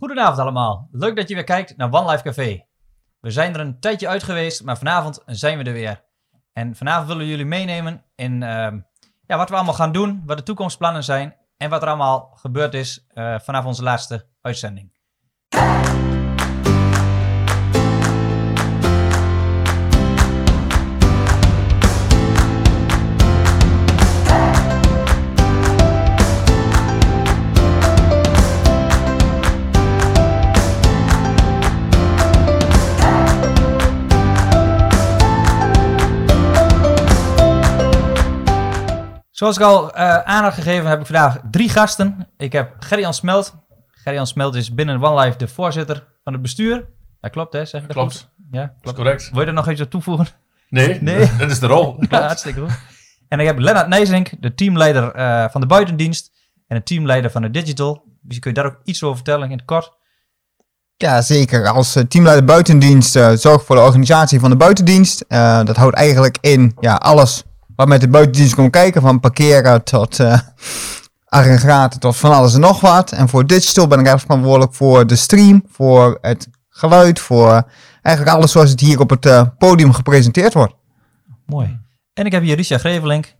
Goedenavond allemaal. Leuk dat je weer kijkt naar One Life Café. We zijn er een tijdje uit geweest, maar vanavond zijn we er weer. En vanavond willen we jullie meenemen in ehm, ja, wat we allemaal gaan doen, wat de toekomstplannen zijn en wat er allemaal gebeurd is eh, vanaf onze laatste uitzending. Zoals ik al eh aandacht gegeven heb ik vandaag drie gasten. Ik heb Gerry-Jan Smelt. Gerry-Jan Smelt is binnen One Life de voorzitter van het bestuur. Dat klopt hè, zeg ik dat Klopt. goed? Ja, Dat is klopt. correct. Wil je er nog iets aan toevoegen? Nee, Nee. dat is de rol. Ja, hartstikke goed. En ik heb Lennart Nijzink, de teamleider eh, van de buitendienst en de teamleider van de digital. Misschien kun je daar ook iets over vertellen in het kort. Ja, zeker. Als eh, teamleider buitendienst uh, zorg voor de organisatie van de buitendienst. Uh, dat houdt eigenlijk in ja, alles wat met de buitendienst komt kijken. Van parkeren tot uh, aggregaten tot van alles en nog wat. En voor digital ben ik eigenlijk verantwoordelijk voor de stream, voor het geluid, voor eigenlijk alles zoals het hier op het uh, podium gepresenteerd wordt. Mooi. En ik heb hier Risha Grevelink.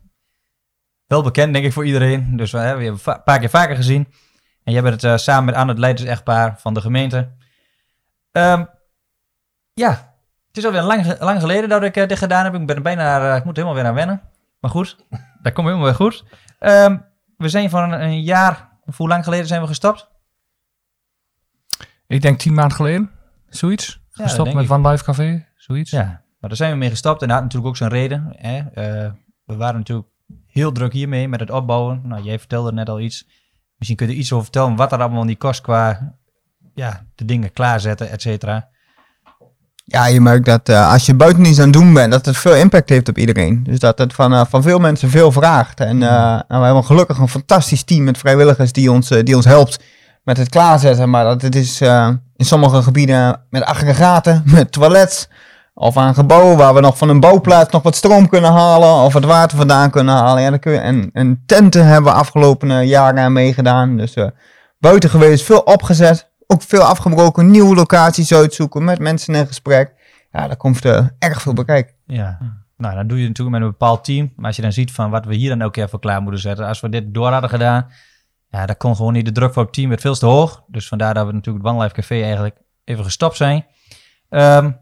Wel bekend, denk ik, voor iedereen. Dus we hebben een paar keer vaker gezien. En jij bent het samen met Anne, het leidersechtpaar van de gemeente. Um, ja, het is alweer lang, lang geleden dat ik dit gedaan heb. Ik ben er bijna, ik moet helemaal weer aan wennen. Maar goed, dat komt helemaal weer goed. Um, we zijn van een, een, jaar, of hoe lang geleden zijn we gestopt? Ik denk tien maanden geleden, zoiets. Ja, gestopt met ik. One Life Café, zoiets. Ja, maar daar zijn we mee gestopt en dat had natuurlijk ook zijn reden. Hè? Uh, we waren natuurlijk heel druk hiermee met het opbouwen. Nou, jij vertelde net al iets. Misschien kun je er iets over vertellen wat er allemaal niet kost qua ja, de dingen klaarzetten, et cetera. Ja, je merkt dat uh, als je buitendienst aan het doen bent, dat het veel impact heeft op iedereen. Dus dat het van, uh, van veel mensen veel vraagt. En uh, nou, we hebben gelukkig een fantastisch team met vrijwilligers die ons, die ons helpt met het klaarzetten. Maar dat het is in sommige gebieden met aggregaten, met toilets. Of aan gebouwen waar we nog van een bouwplaats nog wat stroom kunnen halen. Of het water vandaan kunnen halen. Ja, dan kun je, en, en tenten hebben we afgelopen jaren aan meegedaan. Dus buiten geweest, veel opgezet ook veel afgebroken, nieuwe locaties uitzoeken, met mensen in gesprek. Ja, daar komt uh, erg veel bekijk. Ja, nou dan doe je natuurlijk met een bepaald team. Maar als je dan ziet van wat we hier dan keer voor klaar moeten zetten. Als we dit door hadden gedaan, ja, dan kon gewoon niet. De druk voor het team werd veel te hoog. Dus vandaar dat we natuurlijk het One Life Café eigenlijk even gestopt zijn. Um,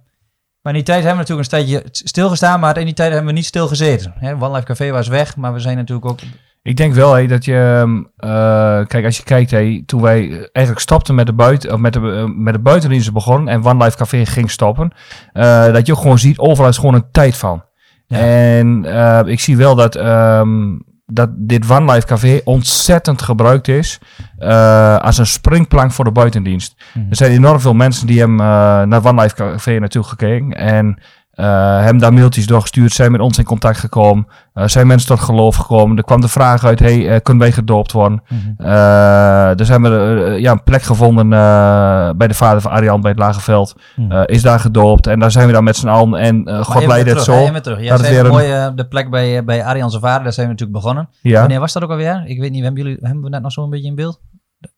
maar in die tijd hebben we natuurlijk een tijdje stilgestaan, maar in die tijd hebben we niet stilgezeten. Hè? One Life Café was weg, maar we zijn natuurlijk ook ik denk wel hey, dat je, uh, kijk, als je kijkt, toen wij eigenlijk stopten met de, buiten, of met de, uh, met de buitendiensten begonnen en One Life Café ging stoppen, uh, dat je ook gewoon ziet, overal is gewoon een tijd van. Ja. En ik zie wel dat, um, dat dit One Life Café ontzettend gebruikt is als een springplank voor de buitendienst. Mm -hmm. Er zijn enorm veel mensen die hem naar One Life Café naartoe gekeken en hem daar mailtjes doorgestuurd, zijn met ons in contact gekomen, uh, zijn mensen tot geloof gekomen. Er kwam de vraag uit, hey, uh, kunnen wij gedoopt worden? Mm -hmm. er zijn we ja, een plek gevonden bij de vader van Arjan bij het Lageveld. Mm -hmm. is daar gedoopt en daar zijn we dan met z'n allen en God leidde het zo. Ja, terug. Ja, dat weer een... mooi, de plek bij, bij Arjan zijn vader, daar zijn we natuurlijk begonnen. Ja. Wanneer was dat ook alweer? Ik weet niet, hebben, jullie, hebben we dat nog zo een beetje in beeld?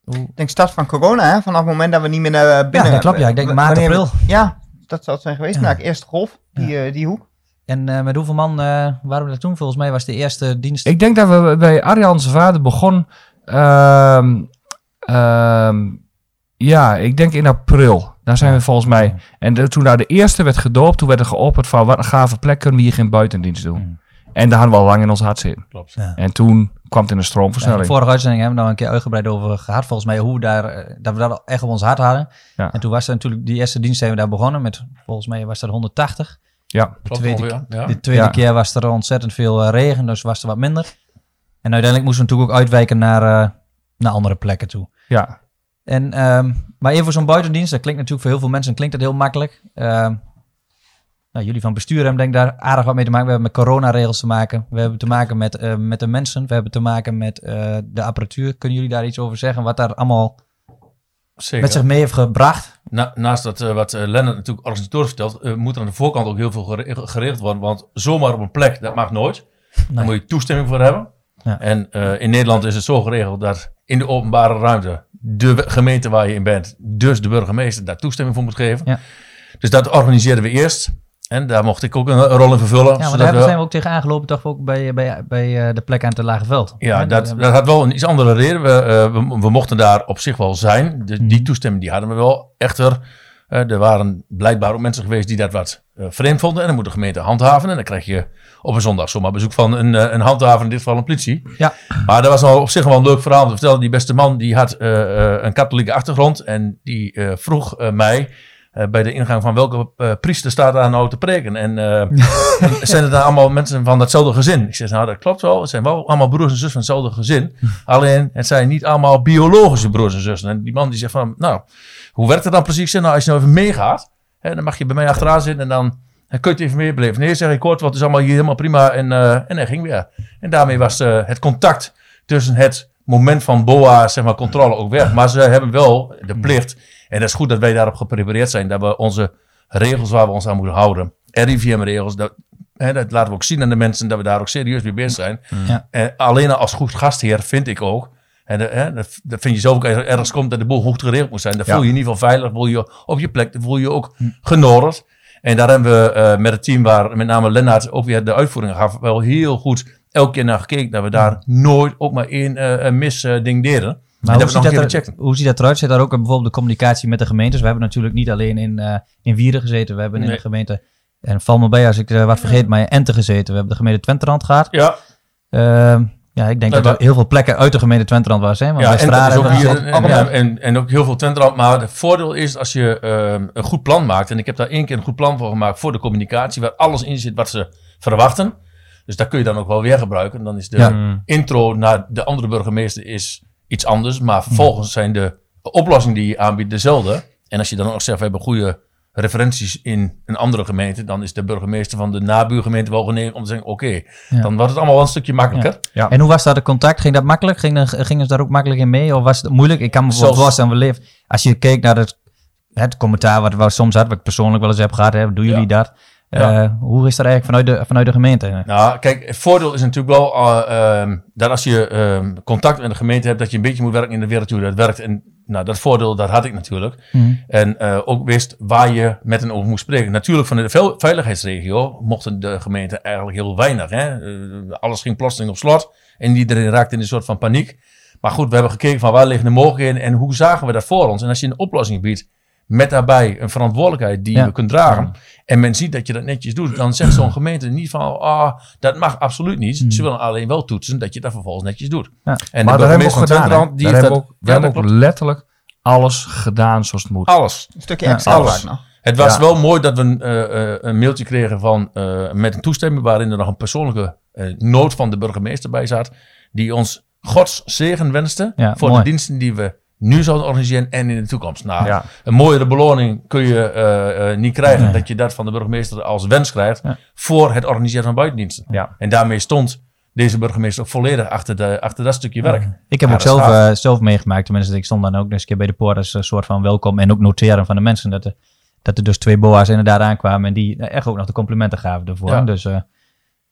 Hoe... Ik denk start van corona, hè? vanaf het moment dat we niet meer naar binnen... Ja, dat klopt, ja. Ik denk maart, april. Ja, dat zou het zijn geweest. Ja. Nou, eerste golf, die, ja. uh, die hoek. En uh, met hoeveel man uh, waren we daar toen? Volgens mij was de eerste dienst... Ik denk dat we bij Arjan's vader begon... Uh, ja, ik denk in april. Daar zijn we volgens mij... En de, toen daar de eerste werd gedoopt, toen werd er geopperd van... wat een gave plek kunnen we hier geen buitendienst doen. En daar hadden we al lang in ons hart zitten. Klopt. Ja. En toen kwam het in een stroomversnelling. Ja, de vorige uitzending hebben we nog een keer uitgebreid over gehad. Volgens mij hoe daar, dat we dat echt op ons hart hadden. Ja. En toen was er natuurlijk, die eerste dienst zijn we daar begonnen met, volgens mij was dat 180. Ja. De tweede. Ja. De tweede ja. keer was er ontzettend veel uh, regen, dus was er wat minder. En uiteindelijk moesten we natuurlijk ook uitwijken naar, uh, naar andere plekken toe. Ja. En, um, maar even voor zo'n buitendienst, dat klinkt natuurlijk voor heel veel mensen klinkt dat heel makkelijk. Uh, nou, jullie van bestuur hebben denk ik daar aardig wat mee te maken. We hebben met coronaregels te maken. We hebben te maken met, uh, met de mensen. We hebben te maken met uh, de apparatuur. Kunnen jullie daar iets over zeggen? Wat daar allemaal Zeker. met zich mee heeft gebracht? Na, naast dat, uh, wat Lennart natuurlijk organisator vertelt, moet er aan de voorkant ook heel veel geregeld worden. Want zomaar op een plek, dat mag nooit. Nee. Daar moet je toestemming voor hebben. Ja. En in Nederland is het zo geregeld dat in de openbare ruimte de gemeente waar je in bent, dus de burgemeester, daar toestemming voor moet geven. Ja. Dus dat organiseerden we eerst. En daar mocht ik ook een, rol in vervullen. Ja, maar daar we- zijn we ook tegen aangelopen, toch ook bij, bij, bij eh, de plek aan het Lage Veld. Ja, dat, dat had wel een iets andere reden. We, eh, we, we mochten daar op zich wel zijn. De, die Mhm. toestemming die hadden we wel. Echter, eh, er waren blijkbaar ook mensen geweest die dat wat vreemd vonden. En dan moet de gemeente handhaven. En dan krijg je op een zondag zomaar bezoek van een, eh, een handhaver, in dit geval een politie. Ja. Maar dat was al op zich wel een leuk verhaal te vertellen. Die beste man die had een katholieke achtergrond. En die vroeg mij eh, bij de ingang van welke eh, priester staat daar nou te preken. En eh, zijn het dan allemaal mensen van hetzelfde gezin? Ik zeg, nou dat klopt wel. Het zijn wel allemaal broers en zussen van hetzelfde gezin. Alleen, het zijn niet allemaal biologische broers en zussen. En die man die zegt van, nou, hoe werkt het dan precies? Ik zeg, Nou, als je nou even meegaat, hè, dan mag je bij mij achteraan zitten en dan, kun je het even meebeleven. Nee, zeg ik kort, het is allemaal hier helemaal prima. En, eh, en hij ging weer. En daarmee was het contact tussen het moment van BOA, zeg maar, controle ook weg. Maar ze hebben wel de plicht, en dat is goed dat wij daarop geprepareerd zijn, dat we onze regels waar we ons aan moeten houden, RIVM-regels, dat, hè, dat laten we ook zien aan de mensen, dat we daar ook serieus mee bezig zijn. Ja. En alleen als goed gastheer vind ik ook, en hè, dat, vind je zelf ook er ergens komt dat de boel goed geregeld moet zijn. Dan Ja. voel je je in ieder geval veilig, voel je op je plek, dan voel je je ook genodigd. En daar hebben we eh, met het team waar met name Lennart ook weer de uitvoering gaf, wel heel goed elke keer naar gekeken. Dat we daar nooit ook maar één eh, eh, ding deden. Maar en hoe dat ziet, dat er, hoe ziet dat eruit? Zit daar ook bijvoorbeeld de communicatie met de gemeentes? We hebben natuurlijk niet alleen in, eh in Wieren gezeten. We hebben in de gemeente, en val me bij als ik eh, wat vergeet, maar in Ente gezeten. We hebben de gemeente Twenterand gehad. Ja, Ehm, ja, ik denk Nee, dat er heel veel plekken uit de gemeente Twenterand waar zijn. Want ja en, Stralen ook hier, en, Ja. en, en ook heel veel Twentland. Maar het voordeel is als je ehm, een goed plan maakt. En ik heb daar één keer een goed plan voor gemaakt voor de communicatie. Waar alles in zit wat ze verwachten. Dus daar kun je dan ook wel weer gebruiken. Dan is de Ja. Intro naar de andere burgemeester is iets anders. Maar vervolgens zijn de oplossingen die je aanbiedt dezelfde. En als je dan ook zegt, we hebben goede referenties in een andere gemeente. Dan is de burgemeester van de nabuurgemeente wel genegen om te zeggen, oké. Ja. dan wordt het allemaal wel een stukje makkelijker. Ja. En hoe was dat de contact? Ging dat makkelijk? Gingen, gingen ze daar ook makkelijk in mee? Of was het moeilijk? Ik kan me Zelfs- voorstellen, we leven, als je keek naar het, het commentaar wat we soms hadden, wat ik persoonlijk wel eens heb gehad, hè, doen jullie dat? Ja. Eh, hoe is dat eigenlijk vanuit de, vanuit de gemeente? Nou, kijk, het voordeel is natuurlijk wel eh, ehm, dat als je ehm, contact met de gemeente hebt, dat je een beetje moet werken in de wereld hoe dat werkt. En nou, dat voordeel, dat had ik natuurlijk. Mhm. En eh, ook wist waar je met hen over moest spreken. Natuurlijk, van de ve- veiligheidsregio mochten de gemeente eigenlijk heel weinig. Hè? Alles ging plotseling op slot en iedereen raakte in een soort van paniek. Maar goed, we hebben gekeken van waar liggen de mogelijkheden en hoe zagen we dat voor ons. En als je een oplossing biedt met daarbij een verantwoordelijkheid die Ja. je kunt dragen. En men ziet dat je dat netjes doet. Dan zegt zo'n gemeente niet van, ah, dat mag absoluut niet. Ze willen alleen wel toetsen dat je dat vervolgens netjes doet. Ja. En maar de daar hebben we ook gedaan. die hebben ook, we Ja, hebben dat ook letterlijk alles gedaan zoals het moet. Alles. Een stukje Ja, extra alles. Het was Ja. wel mooi dat we een, eh, eh, een mailtje kregen van, eh, met een toestemming waarin er nog een persoonlijke eh, noot van de burgemeester bij zat. Die ons Gods zegen wenste Ja, voor mooi. de diensten die we nu zouden organiseren en in de toekomst. Nou, Ja. een mooiere beloning kun je eh, eh, niet krijgen. Nee. Dat je dat van de burgemeester als wens krijgt Ja. voor het organiseren van buitendiensten. Ja. En daarmee stond deze burgemeester ook volledig achter, de, achter dat stukje werk. Ik heb ook zelf, eh, zelf meegemaakt. Tenminste, ik stond dan ook eens een keer bij de poort als een soort van welkom. En ook noteren van de mensen. Dat er, dat er dus twee boa's inderdaad aankwamen. En die echt ook nog de complimenten gaven ervoor. Dus,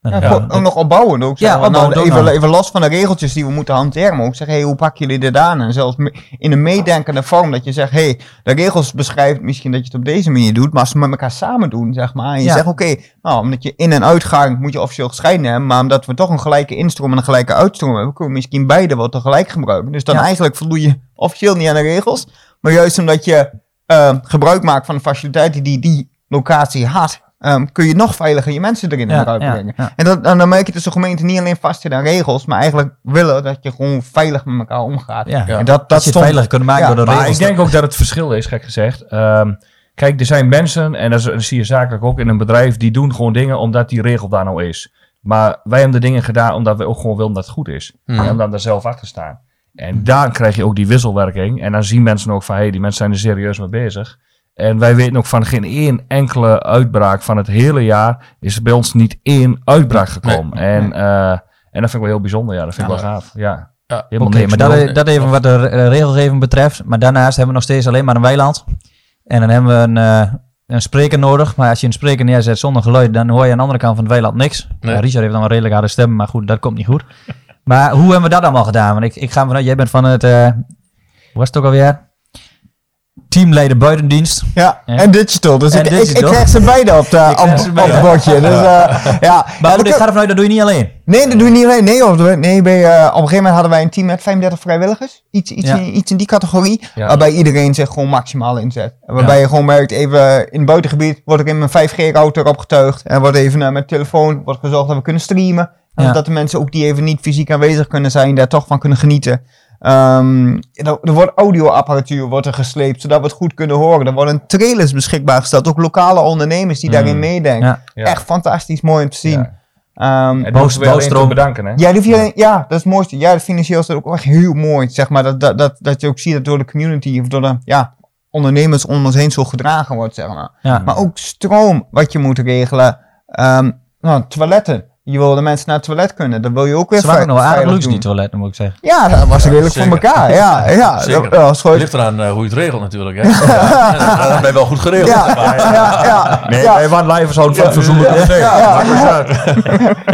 Ja, ja, gewoon ook nog opbouwen ook. Ja, opbouwend Nou, ook even, even los van de regeltjes die we moeten hanteren. Maar ook zeggen, hey, hoe pakken jullie dit aan? En zelfs in een meedenkende vorm dat je zegt, hey, de regels beschrijft misschien dat je het op deze manier doet. Maar als we met elkaar samen doen, zeg maar. En je Ja. zegt, oké, nou, omdat je in- en uitgang moet je officieel gescheiden hebben. Maar omdat we toch een gelijke instroom en een gelijke uitstroom hebben, kunnen we misschien beide wel tegelijk gebruiken. Dus dan Ja. eigenlijk voldoe je officieel niet aan de regels. Maar juist omdat je eh, gebruik maakt van de faciliteiten die die locatie had, ehm, kun je nog veiliger je mensen erin Ja, brengen. ja. En, dat, en dan merk je dat de gemeente niet alleen vastzit aan regels, maar eigenlijk willen dat je gewoon veilig met elkaar omgaat. En dat, dat Dat je stond- veiliger kunnen maken Ja, door de Maar regels. ik denk ook dat het verschil is, gek gezegd. Ehm, kijk, er zijn mensen, en dat, is- dat zie je zakelijk ook in een bedrijf, die doen gewoon dingen omdat die regel daar nou is. Maar wij hebben de dingen gedaan omdat we ook gewoon willen dat het goed is. Mhm. En omdat we er zelf achter staan. En daar krijg je ook die wisselwerking. En dan zien mensen ook van, hé, hey, die mensen zijn er serieus mee bezig. En wij weten ook van geen één enkele uitbraak van het hele jaar is er bij ons niet één uitbraak gekomen. En, eh, en dat vind ik wel heel bijzonder, ja. Dat vind ik wel gaaf, ja. Ja. Helemaal Oké, maar dat, nul. dat even wat de eh, regelgeving betreft. Maar daarnaast hebben we nog steeds alleen maar een weiland. En dan hebben we een, eh, een spreker nodig. Maar als je een spreker neerzet zonder geluid, dan hoor je aan de andere kant van het weiland niks. Nee. Ja, Richard heeft dan een redelijk harde stem, maar goed, dat komt niet goed. Maar hoe hebben we dat allemaal gedaan? Want ik, ik ga vanuit, jij bent van het, eh, was het ook alweer? Teamleider buitendienst. Ja, Ja. en digital. Dus En ik, ik, krijg ze beide op, op, het bordje. Dus, eh, ja. Maar Ja, goed, ik ga ervan uit, dat doe je niet alleen. Nee, dat doe je niet alleen. Nee, of, nee bij, eh, op een gegeven moment hadden wij een team met 35 vrijwilligers. Iets, iets, Ja. in, iets in die categorie. Waarbij iedereen zich gewoon maximaal inzet. Waarbij je gewoon merkt, even in het buitengebied wordt ik in mijn 5G-router opgetuigd. En wordt even mijn telefoon wordt gezorgd dat we kunnen streamen. En dat de mensen ook die even niet fysiek aanwezig kunnen zijn, daar toch van kunnen genieten. Ehm, er, er wordt audioapparatuur wordt er gesleept, zodat we het goed kunnen horen. Er worden trailers beschikbaar gesteld. Ook lokale ondernemers die daarin meedenken. Ja. Ja. Echt fantastisch mooi om te zien. Ja. Ehm, En bedanken, hè? ja, alleen- ja, dat is het mooiste. Ja, financieel is dat ook echt heel mooi. Zeg maar dat, dat, dat, dat je ook ziet dat door de community of door de ja, ondernemers om ons heen zo gedragen wordt, zeg maar. Ja. Maar ook stroom wat je moet regelen. Ehm, nou, toiletten. Je wil de mensen naar het toilet kunnen. Dat wil je ook weer Ze waren nog wel aardig luxe, die toiletten, moet ik zeggen. Ja, dat was redelijk Zeker. voor elkaar. Ja, ja. Zeker. Dat, dat was gewoon... Het ligt eraan eh, hoe je het regelt natuurlijk. Hè. Ja, dat ben je wel goed geregeld. Ja, Maar, ja, ja. Nee, ja. wij waren live zo'n verzoenlijk ja.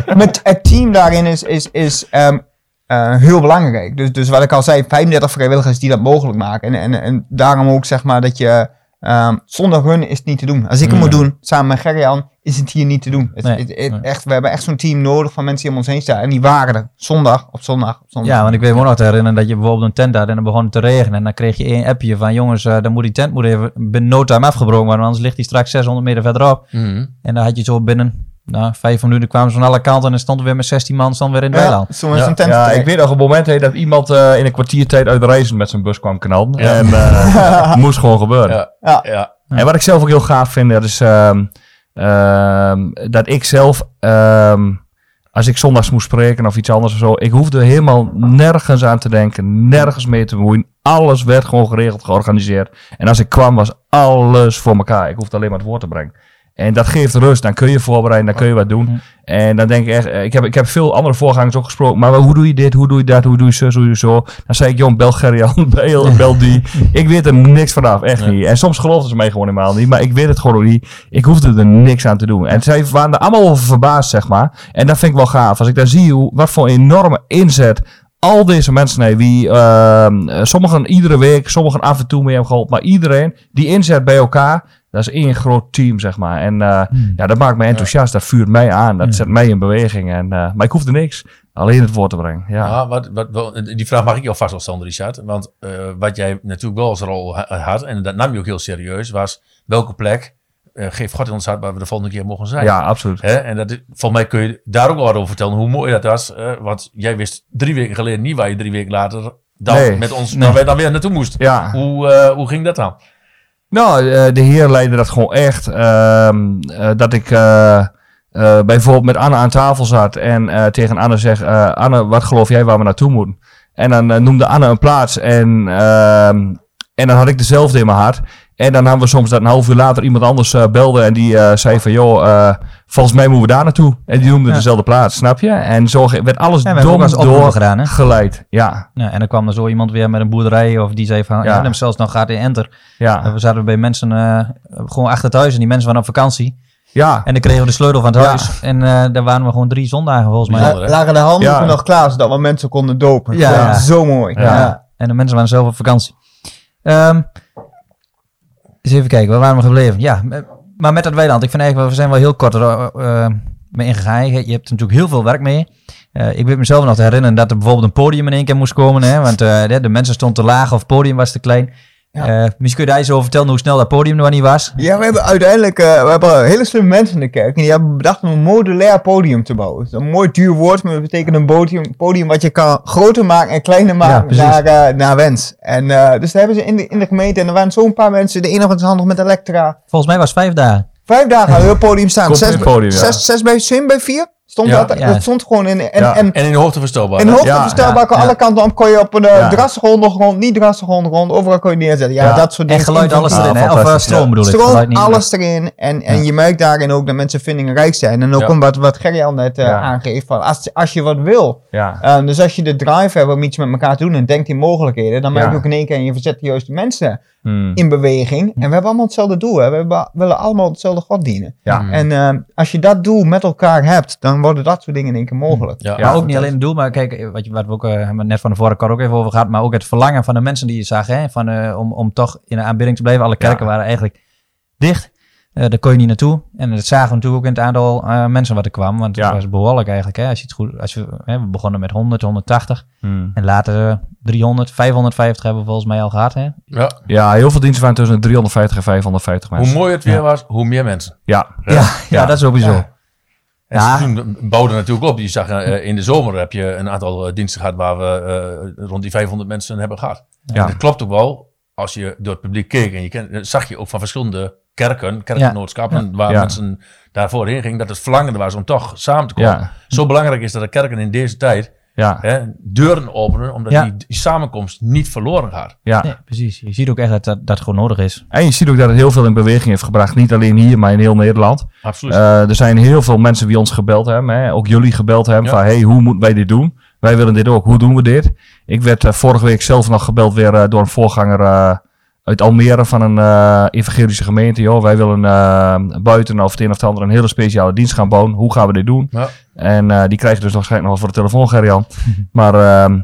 Met het team daarin is, is, is ehm, eh, heel belangrijk. Dus, dus wat ik al zei, 35 vrijwilligers die dat mogelijk maken. En, en, en daarom ook zeg maar dat je ehm, zonder hun is het niet te doen. Als ik het moet doen, samen met Gerjan, is het hier niet te doen. Het, Nee, het- het- nee. echt, we hebben echt zo'n team nodig van mensen die om ons heen staan. En die waren er. Zondag op zondag op zondag. Ja, want ik weet me ook nog te herinneren dat je bijvoorbeeld een tent had en dan begon het te regenen. En dan kreeg je één appje van jongens, eh, dan moet die tent moet even binnen no time afgebroken worden, want anders ligt die straks 600 meter verderop. Mhm. En dan had je zo binnen, nou, vijf minuten kwamen ze van alle kanten en dan stonden we weer met 16 man stonden weer in het Ja, weiland. zo is Ja. ik weet nog een moment hè, dat iemand eh, in een kwartiertijd uit reizen met zijn bus kwam knallen. En eh moest gewoon gebeuren. Ja. Ja. Ja. En wat ik zelf ook heel gaaf vind, dat is ehm, ehm, dat ik zelf, ehm, als ik zondags moest spreken of iets anders of zo, ik hoefde helemaal nergens aan te denken, nergens mee te bemoeien. Alles werd gewoon geregeld, georganiseerd. En als ik kwam, was alles voor elkaar. Ik hoefde alleen maar het woord te brengen. En dat geeft rust. Dan kun je voorbereiden, dan kun je wat doen. En dan denk ik echt, eh, ik heb, ik heb veel andere voorgangers ook gesproken. Maar hoe doe je dit? Hoe doe je dat? Hoe doe je zo? Hoe doe je zo? Dan zei ik, jong, bel Gerjan, bel, bel die. Ik weet er niks vanaf, echt niet. En soms geloofden ze mij gewoon helemaal niet. Maar ik weet het gewoon niet. Ik hoefde er niks aan te doen. En zij waren er allemaal over verbaasd, zeg maar. En dat vind ik wel gaaf. Als ik daar zie hoe, wat voor enorme inzet al deze mensen, nee, wie, ehm, eh, sommigen iedere week, sommigen af en toe mee hebben geholpen. Maar iedereen, die inzet bij elkaar, dat is één groot team, zeg maar. En eh, ja, dat maakt mij enthousiast. Dat vuurt mij aan. Dat zet mij in beweging. En, eh, maar ik hoefde niks. Alleen het woord te brengen. Ja. Ja, wat, wat, wel- die vraag mag ik jou vast wel stellen, Richard. Want eh, wat jij natuurlijk wel als rol ha- had, en dat nam je ook heel serieus, was welke plek eh, geeft God in ons hart waar we de volgende keer mogen zijn. Ja, absoluut. Hè? En dat, is- volgens mij kun je daar ook wel over vertellen, hoe mooi dat was. eh, want jij wist drie weken geleden niet waar je drie weken later dan Nee. met ons, Nee. waar wij dan weer naartoe moesten. Ja. Hoe, eh, hoe ging dat dan? Nou, eh, de heer leidde dat gewoon echt. ehm, eh, dat ik eh, bijvoorbeeld met Anne aan tafel zat en tegen Anne zeg: Anne, wat geloof jij waar we naartoe moeten? En dan noemde Anne een plaats en, ehm, en dan had ik dezelfde in mijn hart. En dan hadden we soms dat een half uur later iemand anders eh, belde en die eh, zei van joh, eh, volgens mij moeten we daar naartoe. En die noemde Ja. dezelfde plaats, snap je? En zo werd alles Ja, dom door gedaan, hè? geleid. Ja, Ja, en dan kwam er zo iemand weer met een boerderij of die zei van, Ja. ja. neem zelfs nog gaat in enter. ja, En we zaten bij mensen eh, gewoon achter het huis en die mensen waren op vakantie. ja. En dan kregen we de sleutel van het Ja. huis. En eh, daar waren we gewoon drie zondagen volgens mij. Lagen de handen Ja. nog klaar, zodat we mensen konden dopen. Ja. Ja, Zo mooi. Ja. Ja. En de mensen waren zelf op vakantie. Ehm even kijken, waar waren we gebleven? Ja, maar met dat weiland, ik vind eigenlijk, we zijn wel heel kort eh, mee ingegaan. Je hebt natuurlijk heel veel werk mee. Eh, ik weet mezelf nog te herinneren dat er bijvoorbeeld een podium in één keer moest komen. Hè, want eh, de mensen stonden te laag of het podium was te klein. Ja. Eh, misschien kun je daar eens over vertellen hoe snel dat podium nog niet was. Ja, we hebben uiteindelijk eh, we hebben hele slimme mensen in de kerk. En die hebben bedacht om een modulair podium te bouwen. Dat is een mooi duur woord, maar dat betekent een podium, podium wat je kan groter maken en kleiner maken naar, eh, naar wens. En eh, dus daar hebben ze in de, in de gemeente, en er waren zo'n paar mensen, de ene was handig met Elektra. Volgens mij was het vijf dagen. Vijf dagen hadden we op het podium staan. Zes, podium, ja. zes, zes bij zin bij vier. Stond Ja. dat? Ja. Dat stond gewoon in. En, Ja. en, En in de hoogte verstelbaar. en hè? hoogte Ja, verstelbaar ja. alle kanten op. Kon je op een uh, Ja. drassige ondergrond, niet drassige ondergrond, overal kon je neerzetten. Ja, Ja. dat soort En dingen. geluid, alles erin, hè? Of eh, stroom bedoel ik. Stroom, alles erin. En, en je merkt daarin ook dat mensen vindingrijk zijn. En ook Ja. om wat, wat Gerjan net eh, Ja. aangeeft. Van als, als je wat wil. ja. eh, dus als je de drive hebt om iets met elkaar te doen en denkt in mogelijkheden. Dan merk je Ja. ook in één keer en je verzet de juiste mensen Hmm. in beweging. En we hebben allemaal hetzelfde doel. Hè? We hebben- willen allemaal hetzelfde God dienen. Ja. En eh, als je dat doel met elkaar hebt, dan worden dat soort dingen in één keer mogelijk. Ja. maar ook niet alleen het doel, maar kijk, wat, je, wat we ook eh, net van de vorige keer ook even over gehad, maar ook het verlangen van de mensen die je zag, hè, van, eh, om, om toch in de aanbidding te blijven. Alle kerken waren eigenlijk dicht. Eh, daar kon je niet naartoe. En dat zagen we natuurlijk ook in het aantal eh, mensen wat er kwam. Want Ja. het was behoorlijk eigenlijk. Hè, als je het goed, als je, hè, we begonnen met 100, 180. Hmm. En later eh, 300, 550 hebben we volgens mij al gehad. Hè? Ja. Ja, heel veel diensten waren tussen de 350 en 550 Hoe mensen. mooier het weer Ja. was, hoe meer mensen. Ja, Ja, ja, Ja. dat is sowieso. Ja. En Ja. toen bouwde natuurlijk op. Je zag eh, in de zomer heb je een aantal eh, diensten gehad waar we eh, rond die 500 mensen hebben gehad. Ja. En dat klopt ook wel. Als je door het publiek keek en je ken, zag je ook van verschillende kerken, kerkgenootskappen, waar Ja. mensen daarvoor heen gingen, dat het verlangende was om toch samen te komen. Ja. Zo belangrijk is dat de kerken in deze tijd ja, hè, deuren openen, omdat Ja. die, die samenkomst niet verloren gaat. ja. Nee, precies. Je ziet ook echt dat dat, dat gewoon nodig is. En je ziet ook dat het heel veel in beweging heeft gebracht. Niet alleen hier, maar in heel Nederland. Absoluut. Eh, er zijn heel veel mensen die ons gebeld hebben. Hè? Ook jullie gebeld hebben. Ja. Van, hey, hoe moeten wij dit doen? Wij willen dit ook. Hoe doen we dit? Ik werd eh, vorige week zelf nog gebeld weer eh, door een voorganger eh, uit Almere van een eh, evangelische gemeente. Joh, wij willen eh, buiten of het een of het ander een hele speciale dienst gaan bouwen. Hoe gaan we dit doen? Ja. En eh, die krijg je dus waarschijnlijk nog wel voor de telefoon, Gerjan. maar, ehm,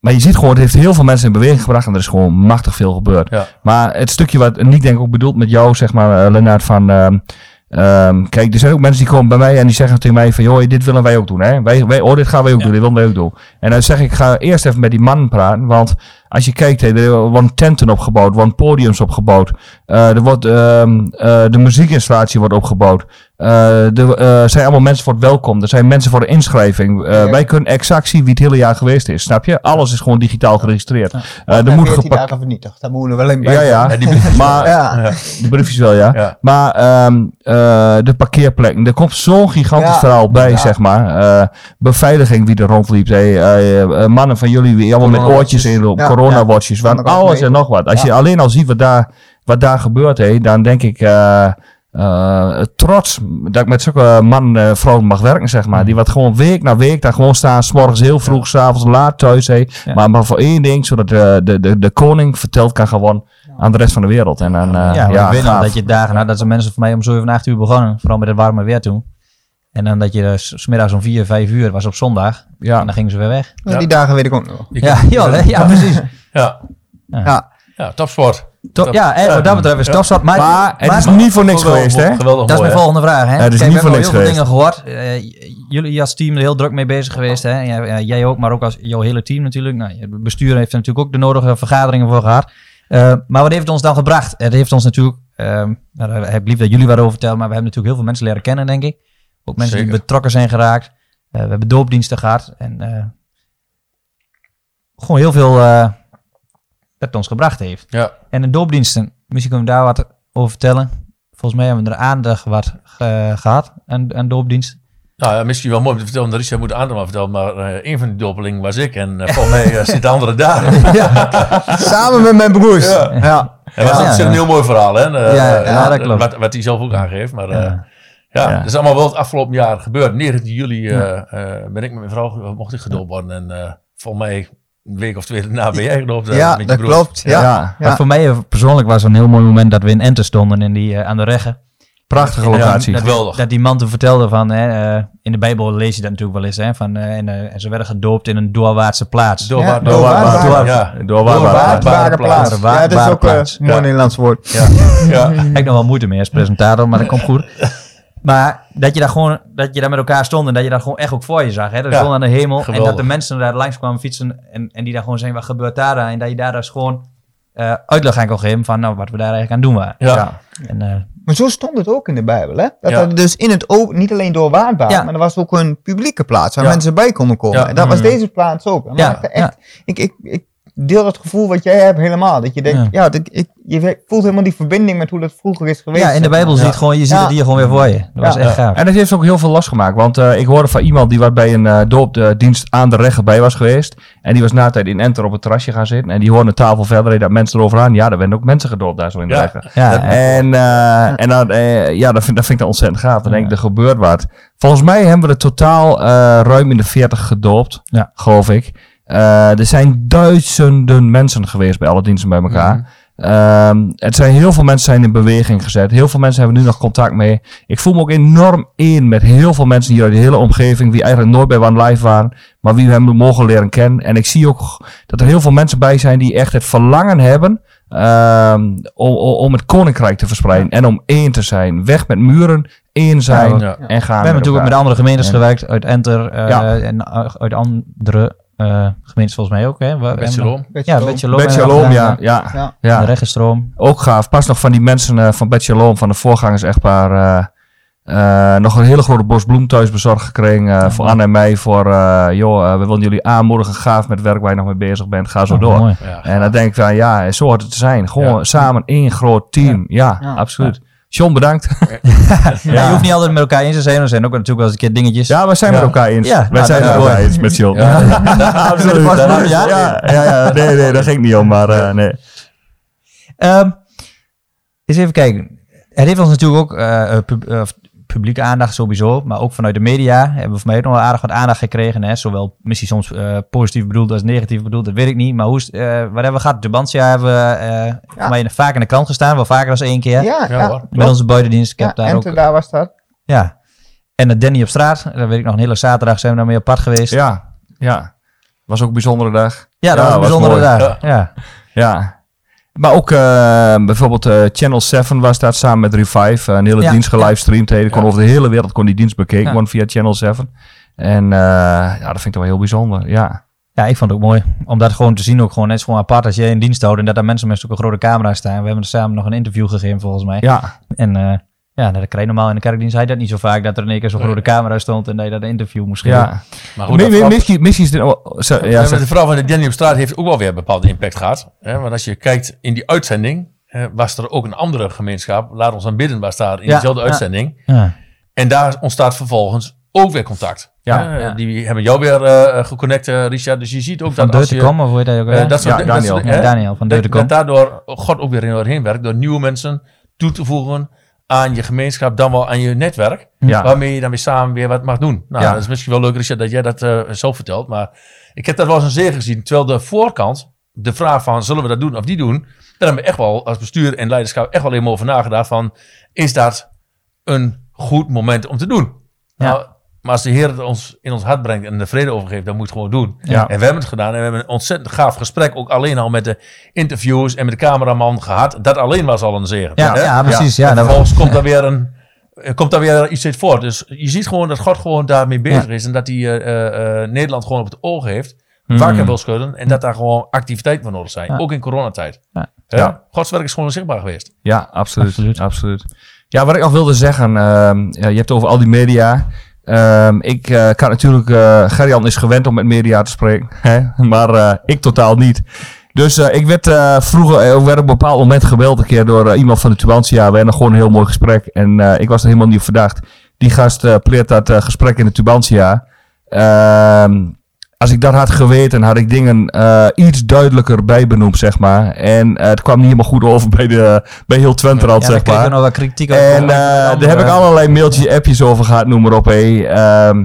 maar je ziet gewoon, het heeft heel veel mensen in beweging gebracht. En er is gewoon machtig veel gebeurd. Ja. Maar het stukje wat Nick denk ik ook bedoelt met jou, zeg maar, Lennart, van... ehm, kijk, er zijn ook mensen die komen bij mij en die zeggen tegen mij van... joh, dit willen wij ook doen, hè. Wij, wij, oh, dit gaan wij ook doen, dit willen wij ook doen. En dan zeg ik, ga eerst even met die man praten, want... Als je kijkt, hè, er worden tenten opgebouwd, er worden podiums opgebouwd. eh, er wordt, ehm, eh, de muziekinstallatie wordt opgebouwd. Eh, er eh, zijn allemaal mensen voor het welkom. Er zijn mensen voor de inschrijving. Eh, Ja. Wij kunnen exact zien wie het hele jaar geweest is. Snap je? Alles is gewoon digitaal geregistreerd. Eh, er moet 14 gepakt. dagen vernietigd. Daar moeten we wel in bij. Ja, ja. Ja, die Maar Ja. Ja. de briefjes wel, ja. Ja. Maar ehm, eh, de parkeerplekken, er komt zo'n gigantisch Ja. verhaal bij, Ja. zeg maar. Eh, beveiliging wie er rondliep. Hey, mannen van jullie die allemaal met oortjes. Ja. Corona-watches, van alles en nog wat. Als Ja. je alleen al ziet wat daar, wat daar gebeurt, hey, dan denk ik... eh, eh, trots dat ik met zulke mannen en vrouwen mag werken, zeg maar. Die wat gewoon week na week daar gewoon staan. S morgens heel vroeg, s s'avonds laat thuis. Hey. Ja. Maar, maar voor één ding, zodat de, de, de, de koning verteld kan gaan aan de rest van de wereld. En dan, eh, ja, nog gaaf. dat je dagen had dat ze mensen voor mij om 7, 8 uur begonnen. Vooral met het warme weer toen. En dan dat je dus 's middags om 4, 5 uur was op zondag. Ja. En dan gingen ze weer weg. Ja, Die dagen weet ik ook nog. Ja, ja, ja precies. Ja. Ja. ja, topsport. Top, ja, en wat dat betreft is het topstart. Maar, Maar het is niet voor niks geweest, hè? Geweldig dat is mijn volgende vraag. Hè? Ja, het is Kijk, niet we hebben heel veel dingen gehoord. Eh, jullie als team er heel druk mee bezig geweest. Hè? En jij, ja, jij ook, maar ook als jouw hele team natuurlijk. Nou, het bestuur heeft er natuurlijk ook de nodige vergaderingen voor gehad. Eh, maar wat heeft het ons dan gebracht? Het heeft ons natuurlijk, ehm nou, ik lief dat jullie wat over vertellen, maar we hebben natuurlijk heel veel mensen leren kennen, denk ik. Ook mensen die betrokken zijn geraakt. Eh, we hebben doopdiensten gehad. En eh, gewoon heel veel eh, dat het ons gebracht heeft. Ja. En de doopdiensten, misschien kunnen we daar wat over vertellen. Volgens mij hebben we er aandacht wat ge- gehad aan, aan doopdienst. Nou ja, misschien wel mooi om te vertellen, want Richard moet andere maar vertellen, maar eh, een van die doppelingen was ik en eh, volgens mij uh, zit de andere daar. Samen met mijn broers. Ja. Ja. En dat Ja. is een heel mooi verhaal, hè? Eh, Ja, eh, ja, dat klopt. Wat, wat hij zelf ook aangeeft, maar eh, Ja. ja, Ja. dat is allemaal wel het afgelopen jaar gebeurd. 19 juli eh, eh, ben ik met mijn vrouw, mocht ik gedoopt worden en eh volgens mij een week of twee daarna ben jij gedoopt. eh, Ja, met je dat broer. klopt. Ja. Ja. Maar voor mij eh, persoonlijk was het een heel mooi moment dat we in Enter stonden in die, eh, aan de reggen. Prachtige Ja, locatie. Dat, Geweldig. dat die man toen vertelde van, hè, eh, in de Bijbel lees je dat natuurlijk wel eens, hè, van, en, en ze werden gedoopt in een doorwaartse plaats. Door, Ja, Doorwaard- plaats. Ja, dat is ook een mooi. Nederlands woord. Ja, ja, Ik heb nog wel moeite mee als presentator, maar dat komt goed. Maar dat je daar gewoon, dat je daar met elkaar stond en dat je dat gewoon echt ook voor je zag. Hè? Dat Ja, stond aan de hemel en dat de mensen daar langs kwamen fietsen en, en die daar gewoon zeggen, wat gebeurt daar dan? En dat je daar dus gewoon eh, uitleg aan kon geven van nou, wat we daar eigenlijk aan doen waren. ja. En, eh, Maar zo stond het ook in de Bijbel, hè? Dat Ja. er dus in het open, niet alleen doorwaardbaar, Ja. maar er was ook een publieke plaats waar Ja. mensen bij konden komen. Ja. En dat was Mm. deze plaats ook. En Ja, echt, ik, ik, ik deel dat gevoel wat jij hebt helemaal. Dat je denkt, Ja. ja, dat, ik, je voelt helemaal die verbinding met hoe dat vroeger is geweest. ja, in de. Bijbel Ja. ziet gewoon, je ziet Ja. het hier gewoon weer voor je. Dat was echt gaaf. En dat heeft ook heel veel losgemaakt. Want eh, ik hoorde van iemand die wat bij een eh doopdienst aan de reggen bij was geweest. En die was na tijd in Enter op het terrasje gaan zitten. En die hoorde een tafel verder dat mensen erover aan. Ja, er werden ook mensen gedoopt daar zo in de Ja. reggen. Ja, En, eh, en dan, eh, ja, dat vind, dat vind ik dan ontzettend gaaf. Dan denk ik, er gebeurt wat. Volgens mij hebben we er totaal eh, ruim in de 40 gedoopt, Ja. geloof ik. Eh, er zijn duizenden mensen geweest bij alle diensten bij elkaar. Ehm, het zijn heel veel mensen zijn in beweging gezet. Heel veel mensen hebben nu nog contact mee. Ik voel me ook enorm in met heel veel mensen hier uit de hele omgeving. Die eigenlijk nooit bij One Life waren. Maar wie we hebben mogen leren kennen. En ik zie ook dat er heel veel mensen bij zijn die echt het verlangen hebben. ehm, om, om het koninkrijk te verspreiden. En om één te zijn. Weg met muren. één zijn. Ja. En gaan We hebben natuurlijk ook met andere gemeentes En- gewerkt. Uit Enter eh, Ja. en eh, uit andere eh, gemeentes volgens mij ook. Hè? Ja, gedaan, ja. ja. Ja. De. Ook gaaf. Pas nog van die mensen eh, van Shalom, van de voorgangers echtpaar, eh, eh, nog een hele grote bos bloem thuis bezorgd gekregen. voor Anne en mij. Voor, eh, joh, we willen jullie aanmoedigen. Gaaf met het werk waar je nog mee bezig bent. Ga zo Oh, door. En dan denk ik van, ja, zo hoort het te zijn. Gewoon Ja. samen één groot team. Ja, Ja. absoluut. John, bedankt. Ja. je hoeft niet altijd met elkaar eens te zijn. Er zijn ook natuurlijk wel eens een keer dingetjes. Ja, we zijn met elkaar eens. Ja, wij nou, zijn dat met elkaar eens met John. Ja. absoluut. Ja? Ja, ja, ja, ja. Nee, nee, daar ging het niet om. Maar eh, nee. Ehm, eens even kijken. Het heeft ons natuurlijk ook eh, pub- eh, publieke aandacht sowieso, maar ook vanuit de media hebben we voor mij ook nog wel aardig wat aandacht gekregen. Hè? Zowel misschien soms eh, positief bedoeld als negatief bedoeld, dat weet ik niet. Maar hoe is, het, eh, wat hebben we gehad? Tubantia hebben we eh mij vaak in de krant gestaan, wel vaker dan één keer. Ja, Ja, ja. hoor. Met onze buitendienst. Ik Ja, heb daar ook. daar was dat. Ja. En de Danny op straat, daar weet ik nog een hele zaterdag zijn we daarmee pad geweest. Ja, Ja, ja. Was ook een bijzondere dag. dat Ja, was een bijzondere dag. Ja. Ja. Maar ook eh, bijvoorbeeld eh, Channel 7 was daar samen met Revive. eh, een hele Ja, dienst gelivestreamd. Die kon Ja. over de hele wereld kon die dienst bekeken Ja. worden via Channel 7. En eh, ja, dat vind ik toch wel heel bijzonder. Ja, Ja, ik vond het ook mooi. Om dat gewoon te zien ook gewoon. Het is gewoon apart als jij in dienst houdt en dat daar mensen met zulke grote camera's staan. We hebben er samen nog een interview gegeven volgens mij. ja, En ja, dat krijg je normaal in de kerkdienst. Hij dat niet zo vaak dat er in één keer zo'n grote camera stond en dat je dat een interview moest geven. ja. Maar goed, Mi- Misschien misschien is dit... oh, zo- ja, Ja, zeg- de vrouw van de Danny op straat heeft ook wel weer een bepaalde impact gehad. Hè? Want als je kijkt in die uitzending, was er ook een andere gemeenschap. Laat ons aan bidden, waar staat in Ja, ja. uitzending. Ja. En daar ontstaat vervolgens ook weer contact. Ja. Die hebben jou weer eh geconnect, eh, Richard. Dus je ziet ook Van dat Deur als te je... komen, of hoe heet dat ook? eh, weer? dat soort Ja, Daniel. Daniel van Deur te dat, daardoor God ook weer in doorheen werkt. Door nieuwe mensen toe te voegen aan je gemeenschap, dan wel aan je netwerk. Ja. Waarmee je dan weer samen weer wat mag doen. Nou, Ja. dat is misschien wel leuk, Richard, dat jij dat eh, zo vertelt. Maar ik heb dat wel eens een zeer gezien. Terwijl de voorkant, de vraag van zullen we dat doen of die doen. Daar hebben we echt wel als bestuur en leiderschap echt wel even over nagedacht. Van, is dat een goed moment om te doen? Ja. Nou, maar als de Heer het ons in ons hart brengt en de vrede overgeeft, dan moet je het gewoon doen. Ja. En we hebben het gedaan en we hebben een ontzettend gaaf gesprek. Ook alleen al met de interviews en met de cameraman gehad. Dat alleen was al een zegen. Ja, ja, precies. Ja, en dat- vervolgens komt daar weer een. er Komt daar weer iets uit voort. Dus je ziet gewoon dat God gewoon daarmee bezig is. En dat hij eh, eh, eh, Nederland gewoon op het oog heeft. Wakker wil schudden. En dat daar gewoon activiteiten voor nodig zijn. Ja. Ook in coronatijd. Ja. Gods werk is gewoon zichtbaar geweest. Ja, absoluut. Absoluut. absoluut. Ja, wat ik nog wilde zeggen, ehm, ja, je hebt het over al die media. Ehm, ik eh, kan natuurlijk, eh Gerjan is gewend om met media te spreken, hè? maar eh, ik totaal niet. Dus ik werd vroeger, ik werd op een bepaald moment gebeld een keer door iemand van de Tubantia. We hadden gewoon een heel mooi gesprek en ik was er helemaal niet op verdacht. Die gast pleert dat gesprek in de Tubantia. Ehm als ik dat had geweten, had ik dingen eh, iets duidelijker bij benoemd, zeg maar. En eh, het kwam niet helemaal goed over bij, de, bij heel Twenterand, Ja, zeg maar. nog wel kritiek En over. eh, daar heb ik allerlei mailtjes, appjes over gehad, noem maar op. Hey. Ehm,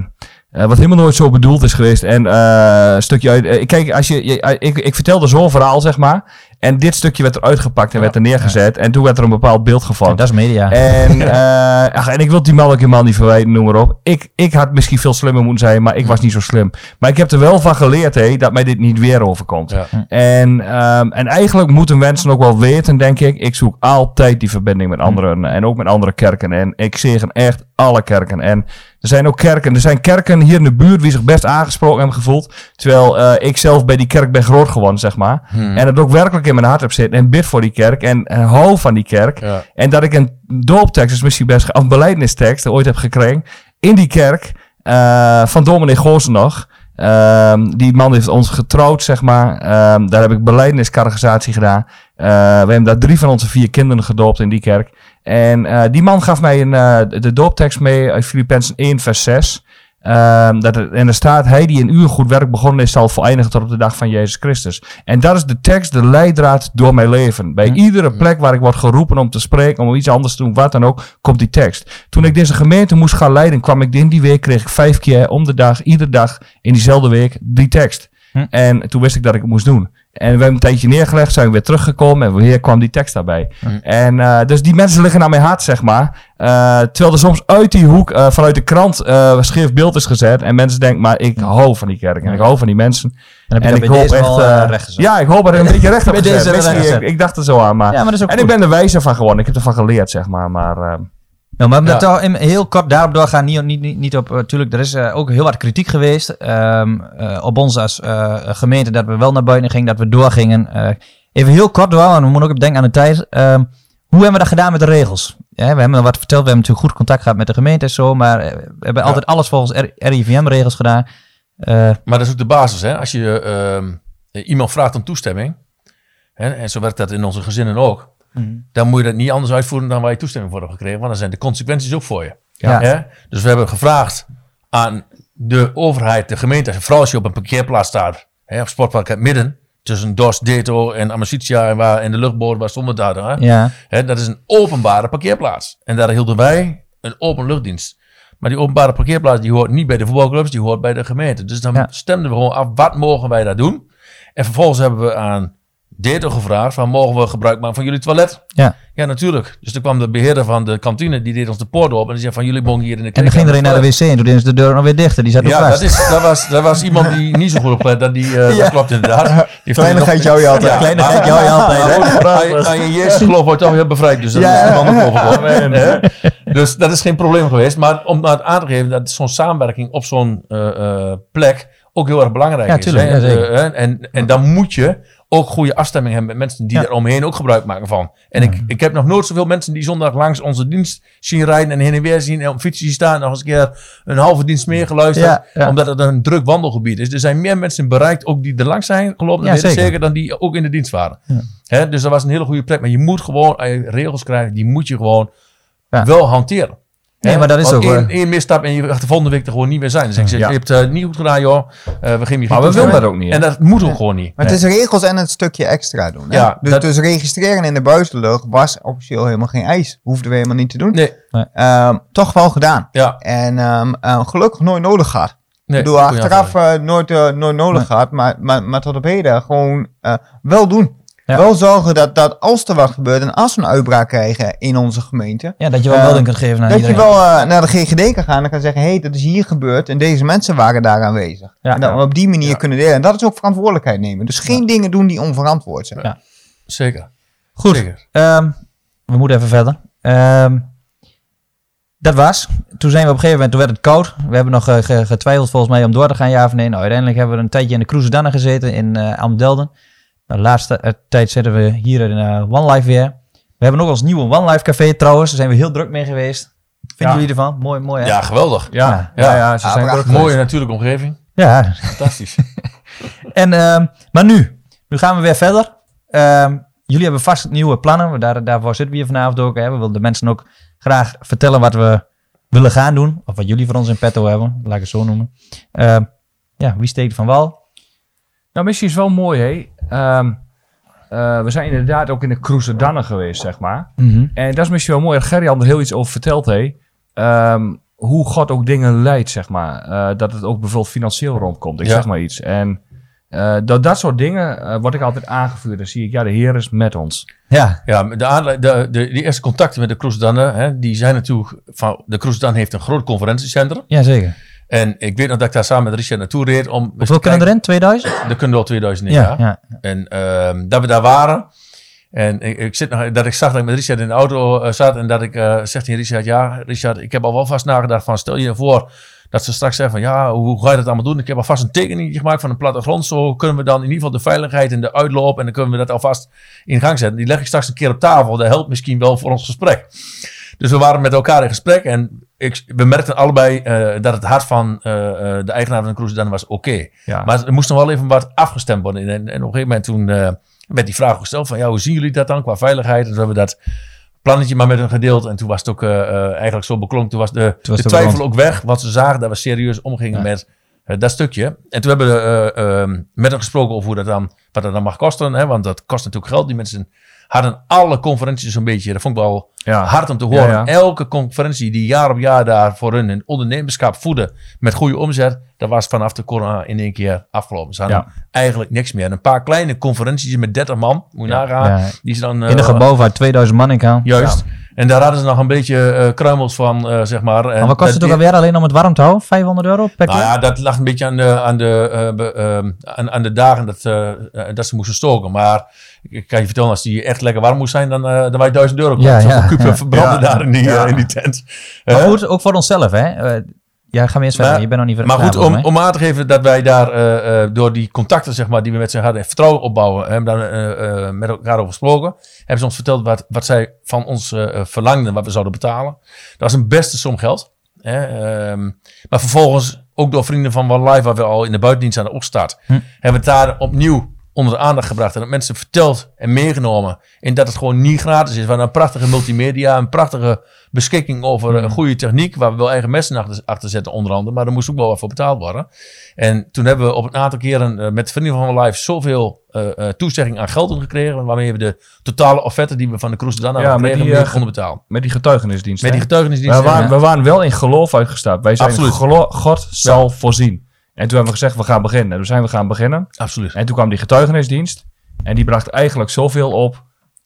eh, wat helemaal nooit zo bedoeld is geweest. En een stukje uit. kijk, als je, je- ik, ik vertelde zo'n verhaal, zeg maar. En dit stukje werd eruit gepakt en werd er neergezet. En toen werd er een bepaald beeld gevormd. dat is media. En, eh, ach, en ik wil die man ook helemaal niet verwijten, noem maar op. Ik, ik had misschien veel slimmer moeten zijn, maar ik was niet zo slim. Maar ik heb er wel van geleerd, hé, dat mij dit niet weer overkomt. Ja. En, ehm, en eigenlijk moeten mensen ook wel weten, denk ik. Ik zoek altijd die verbinding met anderen en ook met andere kerken. En ik zegen echt alle kerken. En er zijn ook kerken, er zijn kerken hier in de buurt die zich best aangesproken hebben gevoeld. Terwijl eh, ik zelf bij die kerk ben groot geworden, zeg maar. En het ook werkelijk in mijn hart heb zitten en bid voor die kerk en, en hou van die kerk. Ja. En dat ik een dooptekst, is misschien best, een beleidingstekst ooit heb gekregen in die kerk eh, van dominee Goosen nog. Ehm, die man heeft ons getrouwd, zeg maar. Ehm, daar heb ik beleidingscategorisatie gedaan. Eh, we hebben daar drie van onze vier kinderen gedoopt in die kerk. En eh, die man gaf mij een, eh, de dooptekst mee uit Filippenzen 1 vers 6. Ehm, dat en er staat, hij die een uur goed werk begonnen is, zal voleindigen tot op de dag van Jezus Christus. En dat is de tekst, de leidraad door mijn leven. Bij iedere plek waar ik word geroepen om te spreken, om iets anders te doen, wat dan ook, komt die tekst. Toen ik deze gemeente moest gaan leiden, kwam ik in die week, kreeg ik vijf keer om de dag, iedere dag, in diezelfde week, die tekst. Hm. En toen wist ik dat ik het moest doen. En we hebben een tijdje neergelegd, zijn we weer teruggekomen en weer kwam die tekst daarbij. Mm. En eh, dus die mensen liggen aan mijn hart, zeg maar. Eh, terwijl er soms uit die hoek, eh, vanuit de krant, scheef beeld is gezet. En mensen denken, maar ik hou van die kerk en ik hou van die mensen. En ik hoop echt... ja, ik hoop dat ik een beetje recht gezet. deze gezet. ik, ik dacht er zo aan, maar... Ja, maar dat is ook en goed. ik ben er wijzer van geworden. Ik heb ervan geleerd, zeg maar. Maar eh, Nou, maar Ja. dat toch in- heel kort daarop doorgaan, niet, niet, niet, niet op, natuurlijk, er is eh, ook heel wat kritiek geweest ehm, eh, op ons als eh, gemeente, dat we wel naar buiten gingen, dat we doorgingen. Eh, even heel kort door, en we moeten ook denken aan de tijd. Ehm, hoe hebben we dat gedaan met de regels? Ja, we hebben al wat verteld, we hebben natuurlijk goed contact gehad met de gemeente en zo, maar eh, we hebben altijd alles volgens RIVM-regels gedaan. Eh, Maar dat is ook de basis. Hè? Als je ehm, iemand vraagt om toestemming, hè, en zo werkt dat in onze gezinnen ook, dan moet je dat niet anders uitvoeren dan waar je toestemming voor hebt gekregen, want dan zijn de consequenties ook voor je. Ja. Dus we hebben gevraagd aan de overheid, de gemeente, vooral als je op een parkeerplaats staat, hè, op Sportpark het Midden, tussen Dos, Deto en Amicitia en, waar, en de luchtboot waar stonden daar. Hè? ja, Hè, dat is een openbare parkeerplaats. En daar hielden wij een open luchtdienst. Maar die openbare parkeerplaats die hoort niet bij de voetbalclubs, die hoort bij de gemeente. Dus dan Ja. stemden we gewoon af, wat mogen wij daar doen? En vervolgens hebben we aan Deto gevraagd, van mogen we gebruik maken van jullie toilet? ja. Ja, natuurlijk. Dus toen kwam de beheerder van de kantine, die deed ons de poort op en die zei van jullie mogen hier in de En dan ging er een naar de wc en toen is de deur nog weer dicht en die zat Ja, vast. dat, is, dat, was, dat was iemand die niet zo goed oplet. Dat, die, eh, dat klopt inderdaad. Die Kleinigheid jou je altijd. Kleinigheid jou je altijd? Aan je- Jezus geloof wordt toch weer bevrijd. Dus dat Ja. is de man? Dus dat is geen probleem geweest. Maar om nou aan te geven dat zo'n samenwerking op zo'n eh, eh, plek ook heel erg belangrijk Ja, is. tuurlijk, hè? ja. Eh, en, en dan moet je ook goede afstemming hebben met mensen die Ja. er omheen ook gebruik maken van. En ik, ik heb nog nooit zoveel mensen die zondag langs onze dienst zien rijden en heen en weer zien en op fietsen zien staan. Nog eens een keer een halve dienst meer geluisterd. Ja, ja. Omdat het een druk wandelgebied is. Er zijn meer mensen bereikt, ook die er langs zijn gelopen. Ja, zeker. zeker dan die ook in de dienst waren. Hè, dus dat was een hele goede plek. Maar je moet gewoon als je regels krijgen, die moet je gewoon wel hanteren. Nee, maar dat is ook, één, eh, één misstap en je gaat de volgende week er gewoon niet meer zijn. Dus ik zeg, Ja. je hebt het niet goed gedaan, joh. Eh, we geven je Maar we willen dat ook niet, hè? En dat moet ook gewoon niet. Maar het is regels en het stukje extra doen. Hè? Ja, dus, dat- dus registreren in de buitenlucht was officieel helemaal geen eis. Hoefden we helemaal niet te doen. Nee, Ehm, toch wel gedaan. ja. En ehm, eh, gelukkig nooit nodig gehad. Nee, ik bedoel, achteraf eh, nooit, eh, nooit nodig Nee. gehad. Maar, maar, maar tot op heden gewoon eh, wel doen. Ja. Wel zorgen dat, dat als er wat gebeurt en als we een uitbraak krijgen in onze gemeente. Ja, dat je wel Eh, melding kunt geven naar dat je wel eh, naar de GGD kan gaan en kan zeggen: hé, hey, dat is hier gebeurd en deze mensen waren daar aanwezig. Ja. en dat we op die manier Ja. kunnen delen. En dat is ook verantwoordelijkheid nemen. Dus geen dingen doen die onverantwoord zijn. Ja. Zeker. Goed. Zeker. Ehm, we moeten even verder. Ehm, dat was. Toen zijn we op een gegeven moment, toen werd het koud. We hebben nog eh, ge- getwijfeld volgens mij om door te gaan, ja of nee. Nou, uiteindelijk hebben we een tijdje in de Cruise Danne gezeten in eh Amdelden. De laatste eh, tijd zitten we hier in eh, One Life weer. We hebben ook ons nieuwe One Life café trouwens. Daar zijn we heel druk mee geweest. Vinden Ja. jullie ervan? Mooi, mooi hè? Ja, geweldig. ja, Ja. ja, ja, ze Ah, zijn druk Mooie natuurlijke omgeving. Ja. Fantastisch. En, ehm, maar nu, nu gaan we weer verder. Ehm, jullie hebben vast nieuwe plannen. Daar, daarvoor zitten we hier vanavond ook. Hè. We willen de mensen ook graag vertellen wat we willen gaan doen. Of wat jullie voor ons in petto hebben. Laat ik het zo noemen. Ehm, ja, wie steekt van wal? Nou, misschien is wel mooi, hé. Ehm, eh, we zijn inderdaad ook in de Cruise Dannen geweest, zeg maar. En dat is misschien wel mooi. dat Gerry er heel iets over verteld, hé. Ehm, hoe God ook dingen leidt, zeg maar. Eh, dat het ook bijvoorbeeld financieel rondkomt. Ik Ja. zeg maar iets. En eh, door dat soort dingen eh, word ik altijd aangevuurd. Dan zie ik, ja, de Heer is met ons. Ja, Ja, de, de, de, die eerste contacten met de Kroesdanne, hè, die zijn natuurlijk van, de Kroesdan heeft een groot conferentiecentrum. ja zeker. En ik weet nog dat ik daar samen met Richard naartoe reed om... Hoeveel kunnen kijken- erin? 2000? Er kunnen wel 2000 in, Ja, ja. ja. En ehm, dat we daar waren. En ik, ik zit nog, dat ik zag dat ik met Richard in de auto eh, zat. En dat ik uh, zeg tegen Richard, ja Richard, ik heb al wel vast nagedacht van stel je voor dat ze straks zeggen van ja, hoe ga je dat allemaal doen? Ik heb alvast een tekening gemaakt van een plattegrond. Zo kunnen we dan in ieder geval de veiligheid en de uitloop en dan kunnen we dat alvast in gang zetten. Die leg ik straks een keer op tafel. Dat helpt misschien wel voor ons gesprek. Dus we waren met elkaar in gesprek en ik, we merkten allebei uh, dat het hart van uh, de eigenaar van de cruise dan was oké. Ja. Maar er moest nog wel even wat afgestemd worden. En, en op een gegeven moment toen uh, werd die vraag gesteld van ja, hoe zien jullie dat dan qua veiligheid? En toen hebben we dat plannetje maar met hen gedeeld. En toen was het ook eigenlijk zo beklonken. Toen was de, Toen was de het twijfel ook weg. Wat ze zagen, dat we serieus omgingen Ja. met dat stukje. En toen hebben we met hen gesproken over hoe dat dan, wat dat dan mag kosten. Hè? Want dat kost natuurlijk geld. Die mensen hadden alle conferenties zo'n beetje. Dat vond ik wel Ja. hard om te horen. Ja, ja. Elke conferentie die jaar op jaar daar voor hun, hun ondernemerschap voeden met goede omzet, dat was vanaf de corona in één keer afgelopen. Ze hadden eigenlijk niks meer. En een paar kleine conferenties met 30 man, moet je nagaan, die ze dan... In een eh, gebouw waar 2000 man in kan. Juist. En daar hadden ze nog een beetje eh, kruimels van, eh, zeg maar. En Maar wat kost het ook alweer alleen om het warm te houden? 500 euro per Nou keer? ja, dat lag een beetje aan de, aan de, eh, ehm, aan, aan de dagen dat, dat ze moesten stoken. Maar ik kan je vertellen, als die echt lekker warm moest zijn, dan, dan wij 1000 euro. Ja, ja, ja. verbranden Ja. daar in die, in die tent. Maar goed, ook voor onszelf, hè? Ja, ga maar eerst verder. Maar- Je bent nog niet Maar goed, om, om aan te geven dat wij daar eh, eh, door die contacten zeg maar, die we met ze hadden en vertrouwen opbouwen, hebben daar eh, met elkaar over gesproken. Hebben ze ons verteld wat, wat zij van ons verlangden, wat we zouden betalen. Dat was een beste som geld. Hè, ehm, maar vervolgens, ook door vrienden van One Life, waar we al in de buitendienst aan de opstart, Hm. hebben we het daar opnieuw onder de aandacht gebracht. En dat mensen verteld en meegenomen. En dat het gewoon niet gratis is. We een prachtige multimedia, een prachtige beschikking over een goede techniek. Waar we wel eigen messen achter, achter zetten, onder andere. Maar er moest ook wel wat voor betaald worden. En toen hebben we op een aantal keren eh, met vrienden van Live zoveel eh eh, toezegging aan geld gekregen. Waarmee we de totale offerte die we van de Cruise dan Ja, hebben gekregen, konden betalen. Met die getuigenisdienst. Met die getuigenisdienst. we, waren, ja. we waren wel in geloof uitgestapt. Wij zijn Absoluut. God zal voorzien. En toen hebben we gezegd, we gaan beginnen. En toen zijn we gaan beginnen. Absoluut. En toen kwam die getuigenisdienst. En die bracht eigenlijk zoveel op.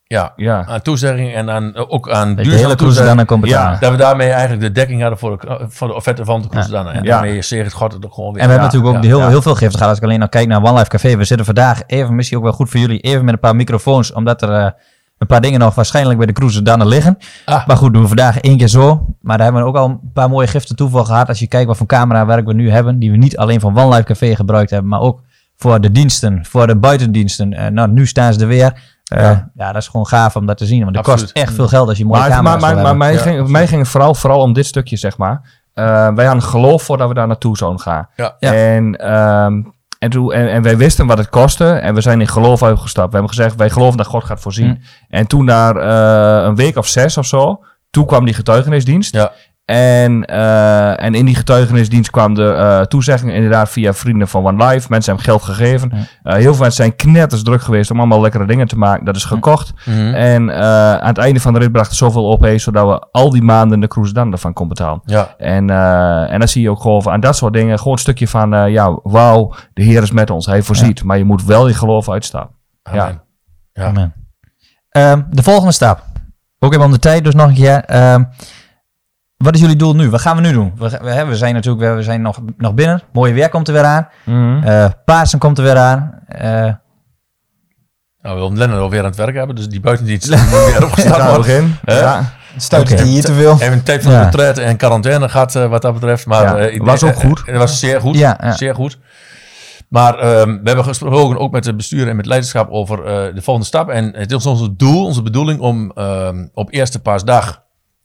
Ja, Ja, aan toezegging en aan, eh, ook aan Dat de duurzame hele cruise toezegging. dan kon betalen. Ja. Dat we daarmee eigenlijk de dekking hadden voor de, voor de offerte van de Cruise dan. En Ja. daarmee zegent God het ook gewoon weer. En we hebben Ja, natuurlijk ook ja, heel, ja. heel veel giften gehad. Als ik alleen nog kijk naar One Life Café. We zitten vandaag even, misschien ook wel goed voor jullie, even met een paar microfoons. Omdat er eh, een paar dingen nog waarschijnlijk bij de cruise dan liggen. Ah. Maar goed, doen we vandaag één keer zo. Maar daar hebben we ook al een paar mooie giften toe voor gehad. Als je kijkt wat voor camerawerk we nu hebben. Die we niet alleen van One Life Café gebruikt hebben. Maar ook voor de diensten, voor de buitendiensten. Eh, nou, nu staan ze er weer. Eh, Ja. ja. dat is gewoon gaaf om dat te zien. Want het kost echt veel geld als je mooie maar, camera's maar, maar, wil maar hebben. mij, Ja, ging, absoluut. mij ging het vooral, vooral om dit stukje, zeg maar. Eh, wij hadden geloof voordat we daar naartoe zouden gaan. Ja. Ja. En, ehm, en, toen, en, en wij wisten wat het kostte. En we zijn in geloof uitgestapt. We hebben gezegd, wij geloven dat God gaat voorzien. Hm. En toen na eh, een week of zes of zo, toen kwam die getuigenisdienst. Ja. En, eh, en in die getuigenisdienst kwam de eh, toezegging inderdaad via vrienden van One Life. Mensen hebben geld gegeven. Ja. Eh, heel veel mensen zijn knetters druk geweest om allemaal lekkere dingen te maken. Dat is gekocht. Mhm. En eh, aan het einde van de rit bracht het zoveel op, hé, zodat we al die maanden de cruise dan ervan kon betalen. Ja, En, eh, en dan zie je ook gewoon aan dat soort dingen, gewoon een stukje van, eh, ja, wauw, de Heer is met ons, hij voorziet. Maar je moet wel je geloof uitstappen. amen. Ja. Amen. Ehm, de volgende stap. Ook even om de tijd, dus nog een keer. Ehm, wat is jullie doel nu? Wat gaan we nu doen? We, we, we zijn natuurlijk we zijn nog, nog binnen. Mooie weer komt er weer aan. Eh Pasen komt er weer aan. Eh, Nou, we willen Lennon alweer aan het werk hebben, dus die buitendienst die moet weer opgestart Ja, worden. Ja. Het hier te veel. Even een tijd van Ja. retraite en quarantaine gehad eh, wat dat betreft. Maar Ja, ik was ook goed. Het was zeer goed. Ja, ja. Zeer goed. Maar ehm, we hebben gesproken ook met het bestuur en met leiderschap over eh, de volgende stap. En het is ons doel, onze bedoeling om ehm, op eerste paasdag,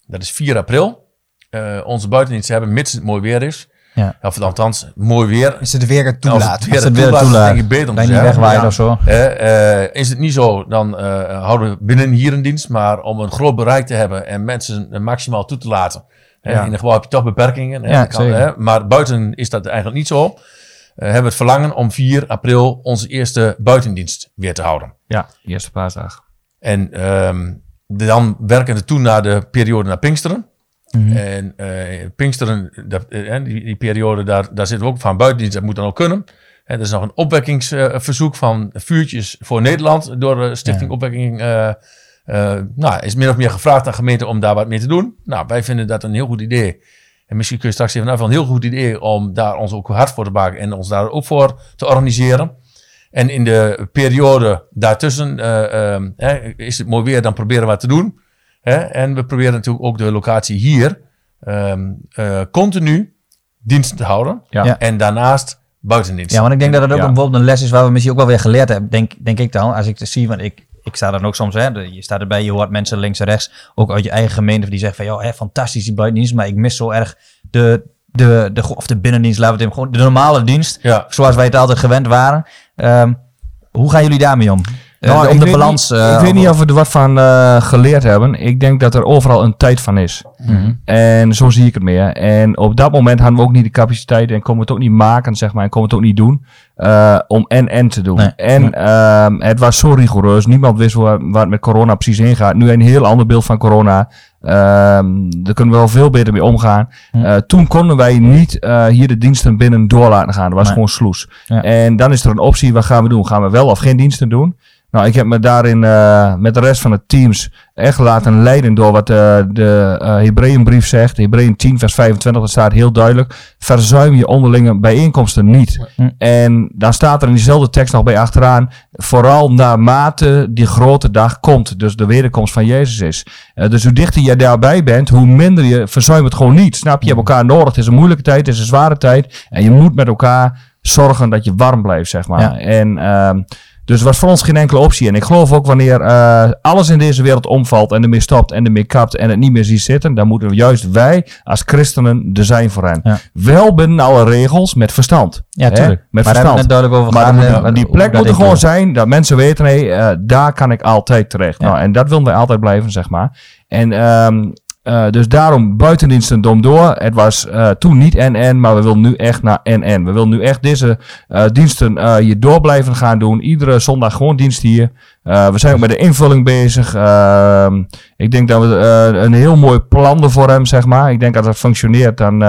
dat is 4 april, eh, onze buitendienst te hebben, mits het mooi weer is. Ja. Of althans, mooi weer. Is het weer het Als toelaat? het weer Als het het weer toelaat, is het toelaat. denk ik beter om te niet wegwaaien Ja. of zo. Hè, eh, is het niet zo, dan eh, houden we binnen hier een dienst. Maar om een groot bereik te hebben en mensen maximaal toe te laten. Hè, Ja. In een gebouw heb je toch beperkingen. Hè, kan, hè, maar buiten is dat eigenlijk niet zo. Eh, hebben we het verlangen om 4 april onze eerste buitendienst weer te houden. ja, eerste paasdag. En ehm, dan werken we toe naar de periode naar Pinksteren. Mhm. En eh, Pinksteren, dat, eh, die, die periode, daar, daar zitten we ook van buitendienst. Dat moet dan ook kunnen. En er is nog een opwekkingsverzoek van vuurtjes voor Nederland door de Stichting Ja. Opwekking. eh, eh, nou, is min of meer gevraagd aan gemeenten om daar wat mee te doen. Nou, wij vinden dat een heel goed idee. En misschien kun je straks even nou, een heel goed idee om daar ons ook hard voor te maken en ons daar ook voor te organiseren. En in de periode daartussen eh, is het mooi weer, dan proberen we wat te doen. Hè? En we proberen natuurlijk ook de locatie hier ehm, eh, continu dienst te houden. Ja. Ja. En daarnaast buitendienst. Ja, want ik denk dat het ook Ja. een, bijvoorbeeld een les is waar we misschien ook wel weer geleerd hebben. Denk, denk ik dan, als ik het zie, want ik, ik sta dan ook soms, hè, je staat erbij, je hoort mensen links en rechts, ook uit je eigen gemeente, die zeggen van, joh, hè, fantastisch die buitendienst, maar ik mis zo erg de, de, de, of de binnendienst, laten we het even, gewoon de normale dienst, Ja. zoals wij het altijd gewend waren. Ehm, hoe gaan jullie daarmee om? Eh, Nou, om ik de weet balans... niet- eh, ik weet niet of we er wat van eh, geleerd hebben. Ik denk dat er overal een tijd van is. Mhm. En zo zie ik het meer. En op dat moment hadden we ook niet de capaciteit en konden we het ook niet maken, zeg maar. En konden we het ook niet doen. om en-en te doen. Nee. En ehm, het was zo rigoureus. Niemand wist waar, waar het met corona precies heen gaat. Nu een heel ander beeld van corona. Ehm, daar kunnen we wel veel beter mee omgaan. Toen konden wij niet hier de diensten binnen door laten gaan. Dat was Nee. gewoon sloes. Ja. En dan is er een optie. Wat gaan we doen? Gaan we wel of geen diensten doen? Nou, ik heb me daarin eh, met de rest van de teams echt laten leiden door wat eh, de eh Hebreeënbrief zegt. Hebreeën 10 vers 25, dat staat heel duidelijk. Verzuim je onderlinge bijeenkomsten niet. Hm. En dan staat er in diezelfde tekst nog bij achteraan. Vooral naarmate die grote dag komt. Dus de wederkomst van Jezus is. Eh, dus hoe dichter je daarbij bent, hoe minder je verzuim het gewoon niet. Snap je? Je hebt elkaar nodig. Het is een moeilijke tijd, het is een zware tijd. En je moet met elkaar zorgen dat je warm blijft, zeg maar. Ja. En ehm, dus het was voor ons geen enkele optie. En ik geloof ook wanneer eh, alles in deze wereld omvalt en ermee stopt en ermee kapt en het niet meer ziet zitten, dan moeten we juist wij als christenen er zijn voor hen. Ja. Wel binnen alle regels met verstand. Ja, Hè? tuurlijk. Met maar daar hebben we verstand. het net duidelijk over Maar die hoe plek moet er gewoon zijn dat mensen weten, nee, eh, daar kan ik altijd terecht. Ja. Nou, en dat willen wij altijd blijven, zeg maar. En ehm, eh, dus daarom buitendiensten dom door. Het was eh, toen niet NN, maar we willen nu echt naar NN. We willen nu echt deze eh, diensten hier door blijven gaan doen. Iedere zondag gewoon dienst hier. We zijn ook met de invulling bezig. Ehm, ik denk dat we een heel mooi plan ervoor hebben, zeg maar. Ik denk dat het functioneert, dan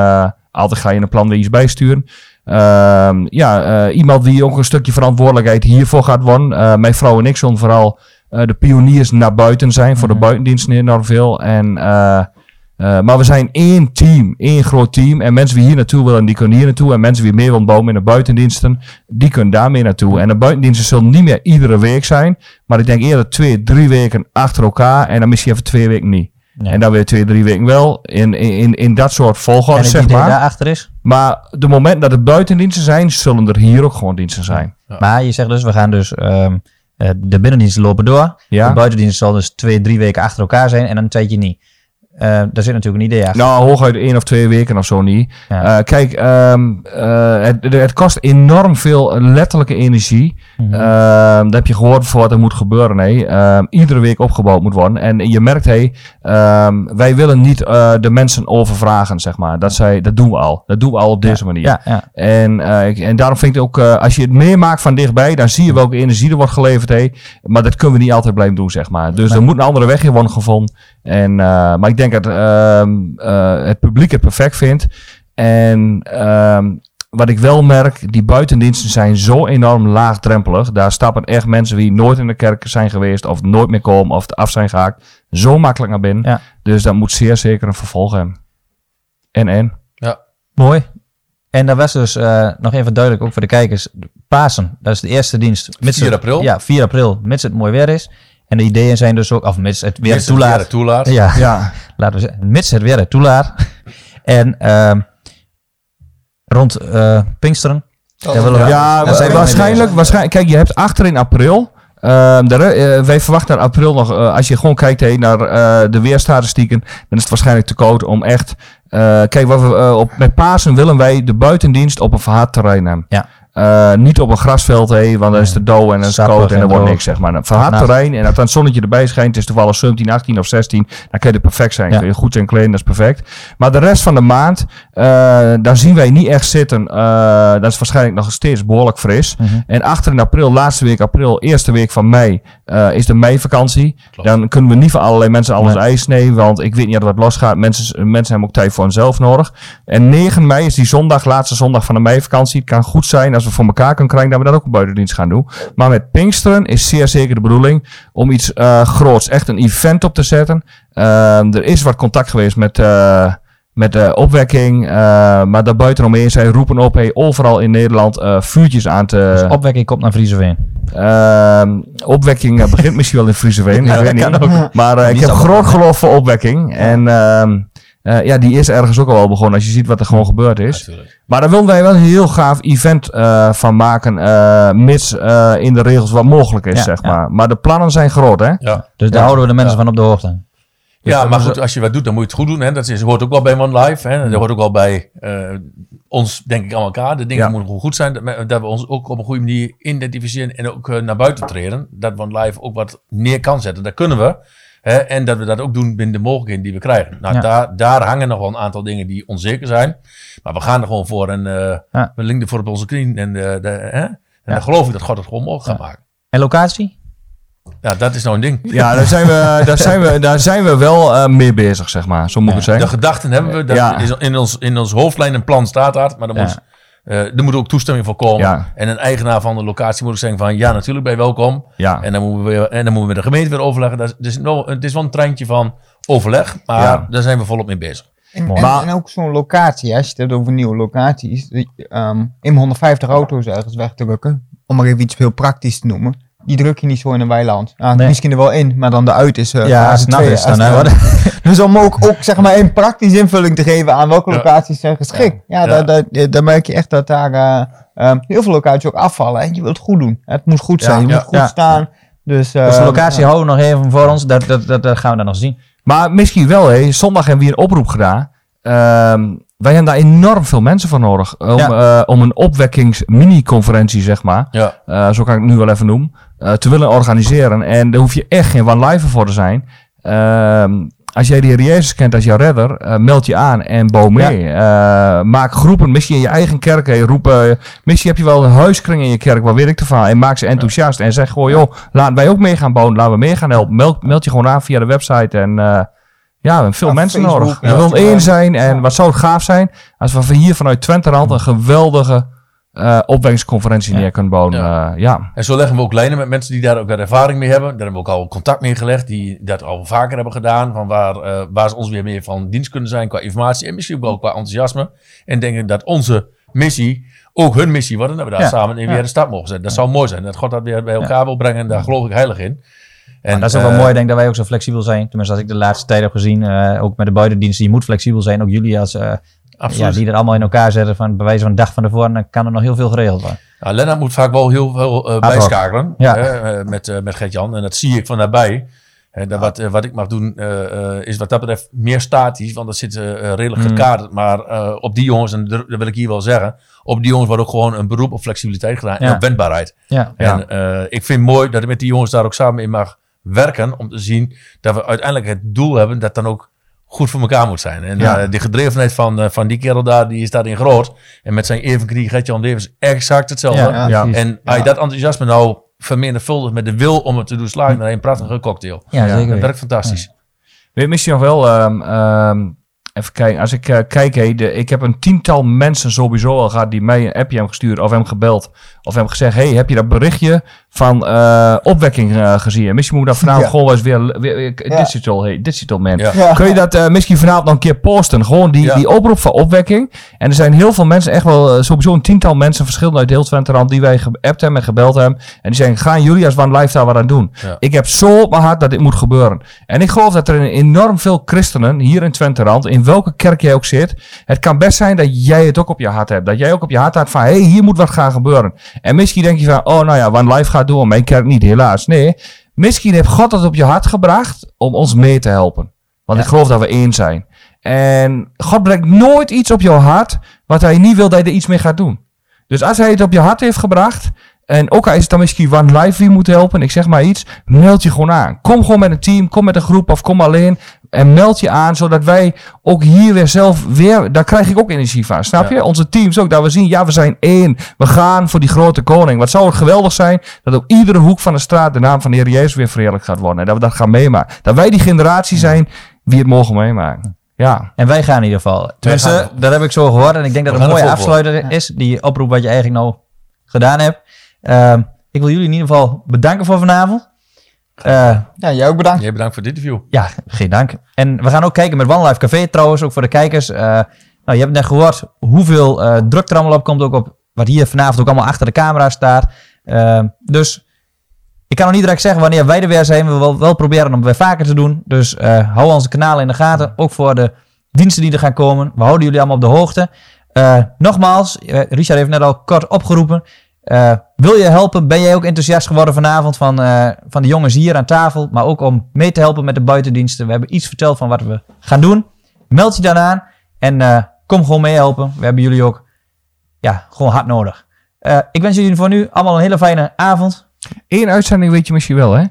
altijd ga je een plan er iets bij sturen. Ehm, ja, iemand die ook een stukje verantwoordelijkheid hiervoor gaat worden. Eh, mijn vrouw en ik zullen vooral de pioniers naar buiten zijn. Voor de Mhm. buitendiensten enorm veel. En, eh, eh, maar we zijn één team, één groot team. En mensen die hier naartoe willen, die kunnen hier naartoe. En mensen die meer willen bouwen in de buitendiensten, die kunnen daar mee naartoe. En de buitendiensten zullen niet meer iedere week zijn. Maar ik denk eerder twee, drie weken achter elkaar. En dan misschien even twee weken niet. En dan weer twee, drie weken wel. In, in, in dat soort volgorde, zeg maar. daarachter is? Maar de moment dat er buitendiensten zijn, zullen er hier ook gewoon diensten zijn. Maar je zegt dus, we gaan dus... ehm, eh, de binnendiensten lopen door. Ja? De buitendiensten zal dus twee, drie weken achter elkaar zijn en dan een tijdje niet. Eh, daar zit natuurlijk een idee achter. Nou, hooguit één of twee weken of zo niet. Ja. Eh, kijk, ehm, eh, het, het kost enorm veel letterlijke energie. Mhm. Ehm, dat heb je gehoord voor wat er moet gebeuren. Nee. Ehm, iedere week opgebouwd moet worden. En je merkt, hey, wij willen niet de mensen overvragen, zeg maar. Dat, zij, dat doen we al. Dat doen we al op deze manier. ja. En, en daarom vind ik ook, als je het meemaakt van dichtbij, dan zie je welke energie er wordt geleverd. Hé. Maar dat kunnen we niet altijd blijven doen, zeg maar. Dus Nee. er moet een andere weg in worden gevonden. En, maar ik denk dat ehm, eh, het publiek het perfect vindt. En ehm, wat ik wel merk, die buitendiensten zijn zo enorm laagdrempelig. Daar stappen echt mensen die nooit in de kerk zijn geweest, of nooit meer komen, of af zijn gehaakt. Zo makkelijk naar binnen. Ja. Dus dat moet zeer zeker een vervolg hebben. En, en. Mooi. En dat was dus eh, nog even duidelijk, ook voor de kijkers, Pasen. Dat is de eerste dienst. Mits 4 het- april. Ja, 4 april, mits het mooi weer is. En de ideeën zijn dus ook, of mits het weer Eerst toelaat. het toelaat. Ja, Ja. laten we zeggen, mits het weer het toelaat. en ehm, rond eh Pinksteren. we- Ja, zijn mee waarschijnlijk, waarschijnlijk. Kijk, je hebt achter in april. ehm, de, eh, wij verwachten in april nog, eh, als je gewoon kijkt hey, naar eh, de weerstatistieken, dan is het waarschijnlijk te koud om echt. eh, kijk, wat we, op, met Pasen willen wij de buitendienst op een verhard terrein hebben. Ja. Eh, niet op een grasveld, hey, want dan is het dauw en dan is het koud en dan wordt niks, zeg maar. Een verhard terrein en als dan het zonnetje erbij schijnt, het is toevallig 17, 18 of 16, dan je er perfect zijn. Ja. Kun je goed zijn kleden, dat is perfect. Maar de rest van de maand, eh, daar zien wij niet echt zitten. Eh, dat is waarschijnlijk nog steeds behoorlijk fris. Mhm. En achter in april, laatste week april, eerste week van mei, eh, is de meivakantie. Dan kunnen we niet van allerlei mensen alles Nee. ijs nemen, want ik weet niet dat wat losgaat. Mensen, mensen hebben ook tijd voor hunzelf nodig. En 9 mei is die zondag, laatste zondag van de meivakantie. Het kan goed zijn als we voor elkaar kunnen krijgen dat we dat ook op buitendienst gaan doen. Maar met Pinksteren is zeer zeker de bedoeling om iets eh, groots, echt een event op te zetten. Ehm, er is wat contact geweest met, eh, met de opwekking, eh, maar daarbuitenomheen, zij roepen op hey, overal in Nederland eh, vuurtjes aan te... Dus opwekking komt naar Frieseveen. Ehm, opwekking eh, begint misschien wel in Frieseveen, Ja, ik weet niet. ook. Maar eh, ik heb groot geloof voor opwekking. En ehm, eh, ja, die is ergens ook al wel begonnen als je ziet wat er gewoon gebeurd is. Maar daar willen wij wel een heel gaaf event eh, van maken, eh, mits eh, in de regels wat mogelijk is, Ja, zeg maar. Maar de plannen zijn groot, hè? Ja. Dus daar houden we de mensen van op de hoogte. Ja, dat maar goed, als je wat doet, dan moet je het goed doen. Hè? Dat is, hoort ook wel bij One Life. Hè? Dat hoort ook wel bij eh, ons, denk ik, aan elkaar. De dingen Ja. moeten goed zijn. Dat, dat we ons ook op een goede manier identificeren en ook eh, naar buiten treden. Dat One Life ook wat neer kan zetten. Dat kunnen we. Hè? En dat we dat ook doen binnen de mogelijkheden die we krijgen. Nou, Ja. daar, daar hangen nog wel een aantal dingen die onzeker zijn. Maar we gaan er gewoon voor en eh, Ja. we linken ervoor op onze knie. En, de, hè? en dan geloof ik dat God het gewoon mogelijk gaat maken. En locatie? Ja, dat is nou een ding. Ja, daar zijn we, daar zijn we, daar zijn we wel eh, mee bezig, zeg maar. Zo moet ik het De gedachten hebben we. Dat Ja. is in, ons, in ons hoofdlijn en plan staat dat. Maar er Ja. moet, eh, er moet ook toestemming voor komen. Ja. En een eigenaar van de locatie moet ook zeggen van... Ja, natuurlijk ben je welkom. Ja. En, dan moeten we weer, en dan moeten we met de gemeente weer overleggen. Dat is, het, is wel, het is wel een treintje van overleg. Maar Ja. daar zijn we volop mee bezig. En, Maar- en ook zo'n locatie, als je het hebt over nieuwe locaties. ehm in 150 auto's ergens weg te drukken, om maar even iets heel praktisch te noemen. Die druk je niet zo in een weiland. Ah, Nee. Misschien er wel in, maar dan de uit is. eh, Ja, als het twee, is, dan, eh, Dus om ook, ook zeg maar een praktische invulling te geven aan welke Ja. locaties zijn geschikt. Ja, Ja. Daar, daar, daar merk je echt dat daar eh, ehm, heel veel locaties ook afvallen. En je wilt het goed doen. Het moet goed Ja, zijn, je ja, moet goed ja. staan. Dus, Dus de eh, locatie ja. houden we nog even voor ons. Dat, dat, dat, dat gaan we dan nog zien. Maar misschien wel, hè. Zondag hebben we hier een oproep gedaan. Ehm, wij hebben daar enorm veel mensen voor nodig. Om, Ja. eh, om een opwekkings-mini-conferentie, zeg maar. Ja. eh, zo kan ik het nu wel even noemen. Eh, te willen organiseren. En daar hoef je echt geen one live voor te zijn. Ehm, als jij de Heer Jezus kent als jouw redder, eh, meld je aan en bouw mee. Eh, maak groepen, misschien in je eigen kerk. hè, roep, misschien heb je wel een huiskring in je kerk, waar weet ik ervan. En maak ze enthousiast en zeg gewoon, joh, laten wij ook mee gaan bouwen. Laten we mee gaan helpen. Meld, meld je gewoon aan via de website en... ja, we hebben veel Ja, mensen Facebook, nodig. ja. We willen één zijn. En wat zou het gaaf zijn als we van hier vanuit Twenterand een geweldige eh opwekkingsconferentie Ja. neer kunnen bouwen. Ja. Ja. ja. En zo leggen we ook lijnen met mensen die daar ook wat ervaring mee hebben. Daar hebben we ook al contact mee gelegd. Die dat al vaker hebben gedaan. Van waar, eh, waar ze ons weer meer van dienst kunnen zijn qua informatie. En misschien ook wel qua enthousiasme. En denken dat onze missie ook hun missie wordt. En dat we daar Ja. samen in Ja. weer een stap mogen zetten. Dat zou mooi zijn. Dat God dat weer bij elkaar wil brengen. En daar geloof ik heilig in. En, dat is ook wel eh, mooi, denk ik, dat wij ook zo flexibel zijn. Tenminste, als ik de laatste tijd heb gezien, eh, ook met de buitendiensten, je moet flexibel zijn. Ook jullie als, ja, die er allemaal in elkaar zetten van bij wijze van een dag van tevoren, dan kan er nog heel veel geregeld worden. Nou, Lennart moet vaak wel heel veel hoc. bijschakelen Ja. hè, eh, met, eh, met Gert-Jan. En dat zie ik van nabij. En dat wat, wat ik mag doen is wat dat betreft meer statisch, want dat zit eh, redelijk Mm. gekaderd. Maar op die jongens, en dat wil ik hier wel zeggen, op die jongens wordt ook gewoon een beroep op flexibiliteit gedaan en Ja. op wendbaarheid. Ja, Ja. En ik vind mooi dat ik met die jongens daar ook samen in mag werken, om te zien dat we uiteindelijk het doel hebben dat dan ook goed voor elkaar moet zijn. En Ja. eh, die gedrevenheid van, eh, van die kerel daar, die is daarin groot. En met zijn evenknie Gert-Jan Levens exact hetzelfde. Ja, ja, Ja. precies. En als je dat enthousiasme nou vermenigvuldigt met de wil om het te doen slagen, je een prachtige cocktail. ja, zeker. Dat werkt fantastisch. Weet je misschien nog wel, ehm, ehm, even kijken, als ik eh, kijk, hé, de, ik heb een tiental mensen sowieso al gehad die mij een appje hebben gestuurd of hebben gebeld of hebben gezegd, hey, heb je dat berichtje van eh, opwekking eh, gezien? En Misschien moet dat vanavond Ja. gewoon eens weer, weer, weer- Ja. digital, hey, digital man. Ja. Ja. Kun je dat eh, misschien vanavond nog een keer posten? Gewoon die, Ja. die oproep van opwekking. En er zijn heel veel mensen, echt wel sowieso een tiental mensen, verschillend uit heel Twenterand, die wij geappt hebben en gebeld hebben. En die zeggen, gaan jullie als One Life daar wat aan doen? Ja. Ik heb zo op mijn hart dat dit moet gebeuren. En ik geloof dat er enorm veel christenen hier in Twenterand, in welke kerk jij ook zit, het kan best zijn dat jij het ook op je hart hebt. Dat jij ook op je hart hebt van, hé, hey, hier moet wat gaan gebeuren. En misschien denk je van, oh nou ja, One Life gaat door, mijn kerk niet, helaas. Nee, misschien heeft God het op je hart gebracht om ons mee te helpen. Want ik geloof dat we één zijn. En God brengt nooit iets op jouw hart wat hij niet wil dat je er iets mee gaat doen. Dus als hij het op je hart heeft gebracht, en ook al is het dan misschien One Life wie moet helpen, ik zeg maar iets, meld je gewoon aan. Kom gewoon met een team, kom met een groep of kom alleen en meld je aan, zodat wij ook hier weer zelf weer, daar krijg ik ook energie van, snap je? Ja. Onze teams ook, dat we zien, ja we zijn één, we gaan voor die grote koning. Wat zou het geweldig zijn, dat op iedere hoek van de straat de naam van de Heer Jezus weer verheerlijk gaat worden. En dat we dat gaan meemaken. Dat wij die generatie zijn wie het mogen meemaken. Ja. En wij gaan in ieder geval. Tenminste, gaan dat heb ik zo gehoord. En ik denk dat het een mooie afsluiter is. Die oproep wat je eigenlijk nou gedaan hebt. Ehm, ik wil jullie in ieder geval bedanken voor vanavond. Eh, Ja, jij ook bedankt. Jij bedankt voor dit interview. ja, geen dank. En we gaan ook kijken met One Life Café trouwens, ook voor de kijkers. Eh, nou, je hebt net gehoord hoeveel eh, druk er allemaal op komt. Ook op wat hier vanavond ook allemaal achter de camera staat. Dus ik kan nog niet direct zeggen wanneer wij er weer zijn. We willen wel, wel proberen om het weer vaker te doen. Dus eh, hou onze kanalen in de gaten. Ook voor de diensten die er gaan komen. We houden jullie allemaal op de hoogte. Eh, nogmaals, Richard heeft net al kort opgeroepen. Eh, wil je helpen? Ben jij ook enthousiast geworden vanavond van, eh, van de jongens hier aan tafel? Maar ook om mee te helpen met de buitendiensten. We hebben iets verteld van wat we gaan doen. Meld je dan aan en eh, kom gewoon meehelpen. We hebben jullie ook ja, gewoon hard nodig. Ik wens jullie voor nu allemaal een hele fijne avond. Eén uitzending weet je misschien wel, hè?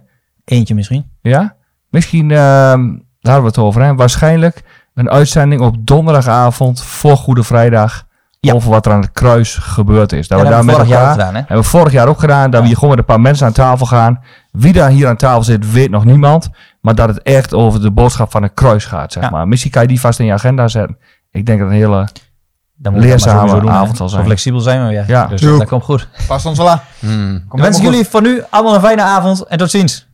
Eentje misschien. Ja? Misschien, ehm, daar hadden we het over, hè? Waarschijnlijk een uitzending op donderdagavond voor Goede Vrijdag. Ja. Over wat er aan het kruis gebeurd is. Dat Ja, we dat daar hebben met we vorig jaar elkaar... ook gedaan, hè? Hebben we vorig jaar ook gedaan. Dat we hier gewoon met een paar mensen aan tafel gaan. Wie daar hier aan tafel zit, weet nog niemand. Maar dat het echt over de boodschap van het kruis gaat, zeg Ja. maar. Misschien kan je die vast in je agenda zetten. Ik denk dat een hele... Dan dat Leerzame doen, avond zal Zo zijn. flexibel zijn we weer. Ja. Dus Doe. dat komt goed. Past ons wel aan. Hmm. Ik wens jullie voor nu allemaal een fijne avond en tot ziens.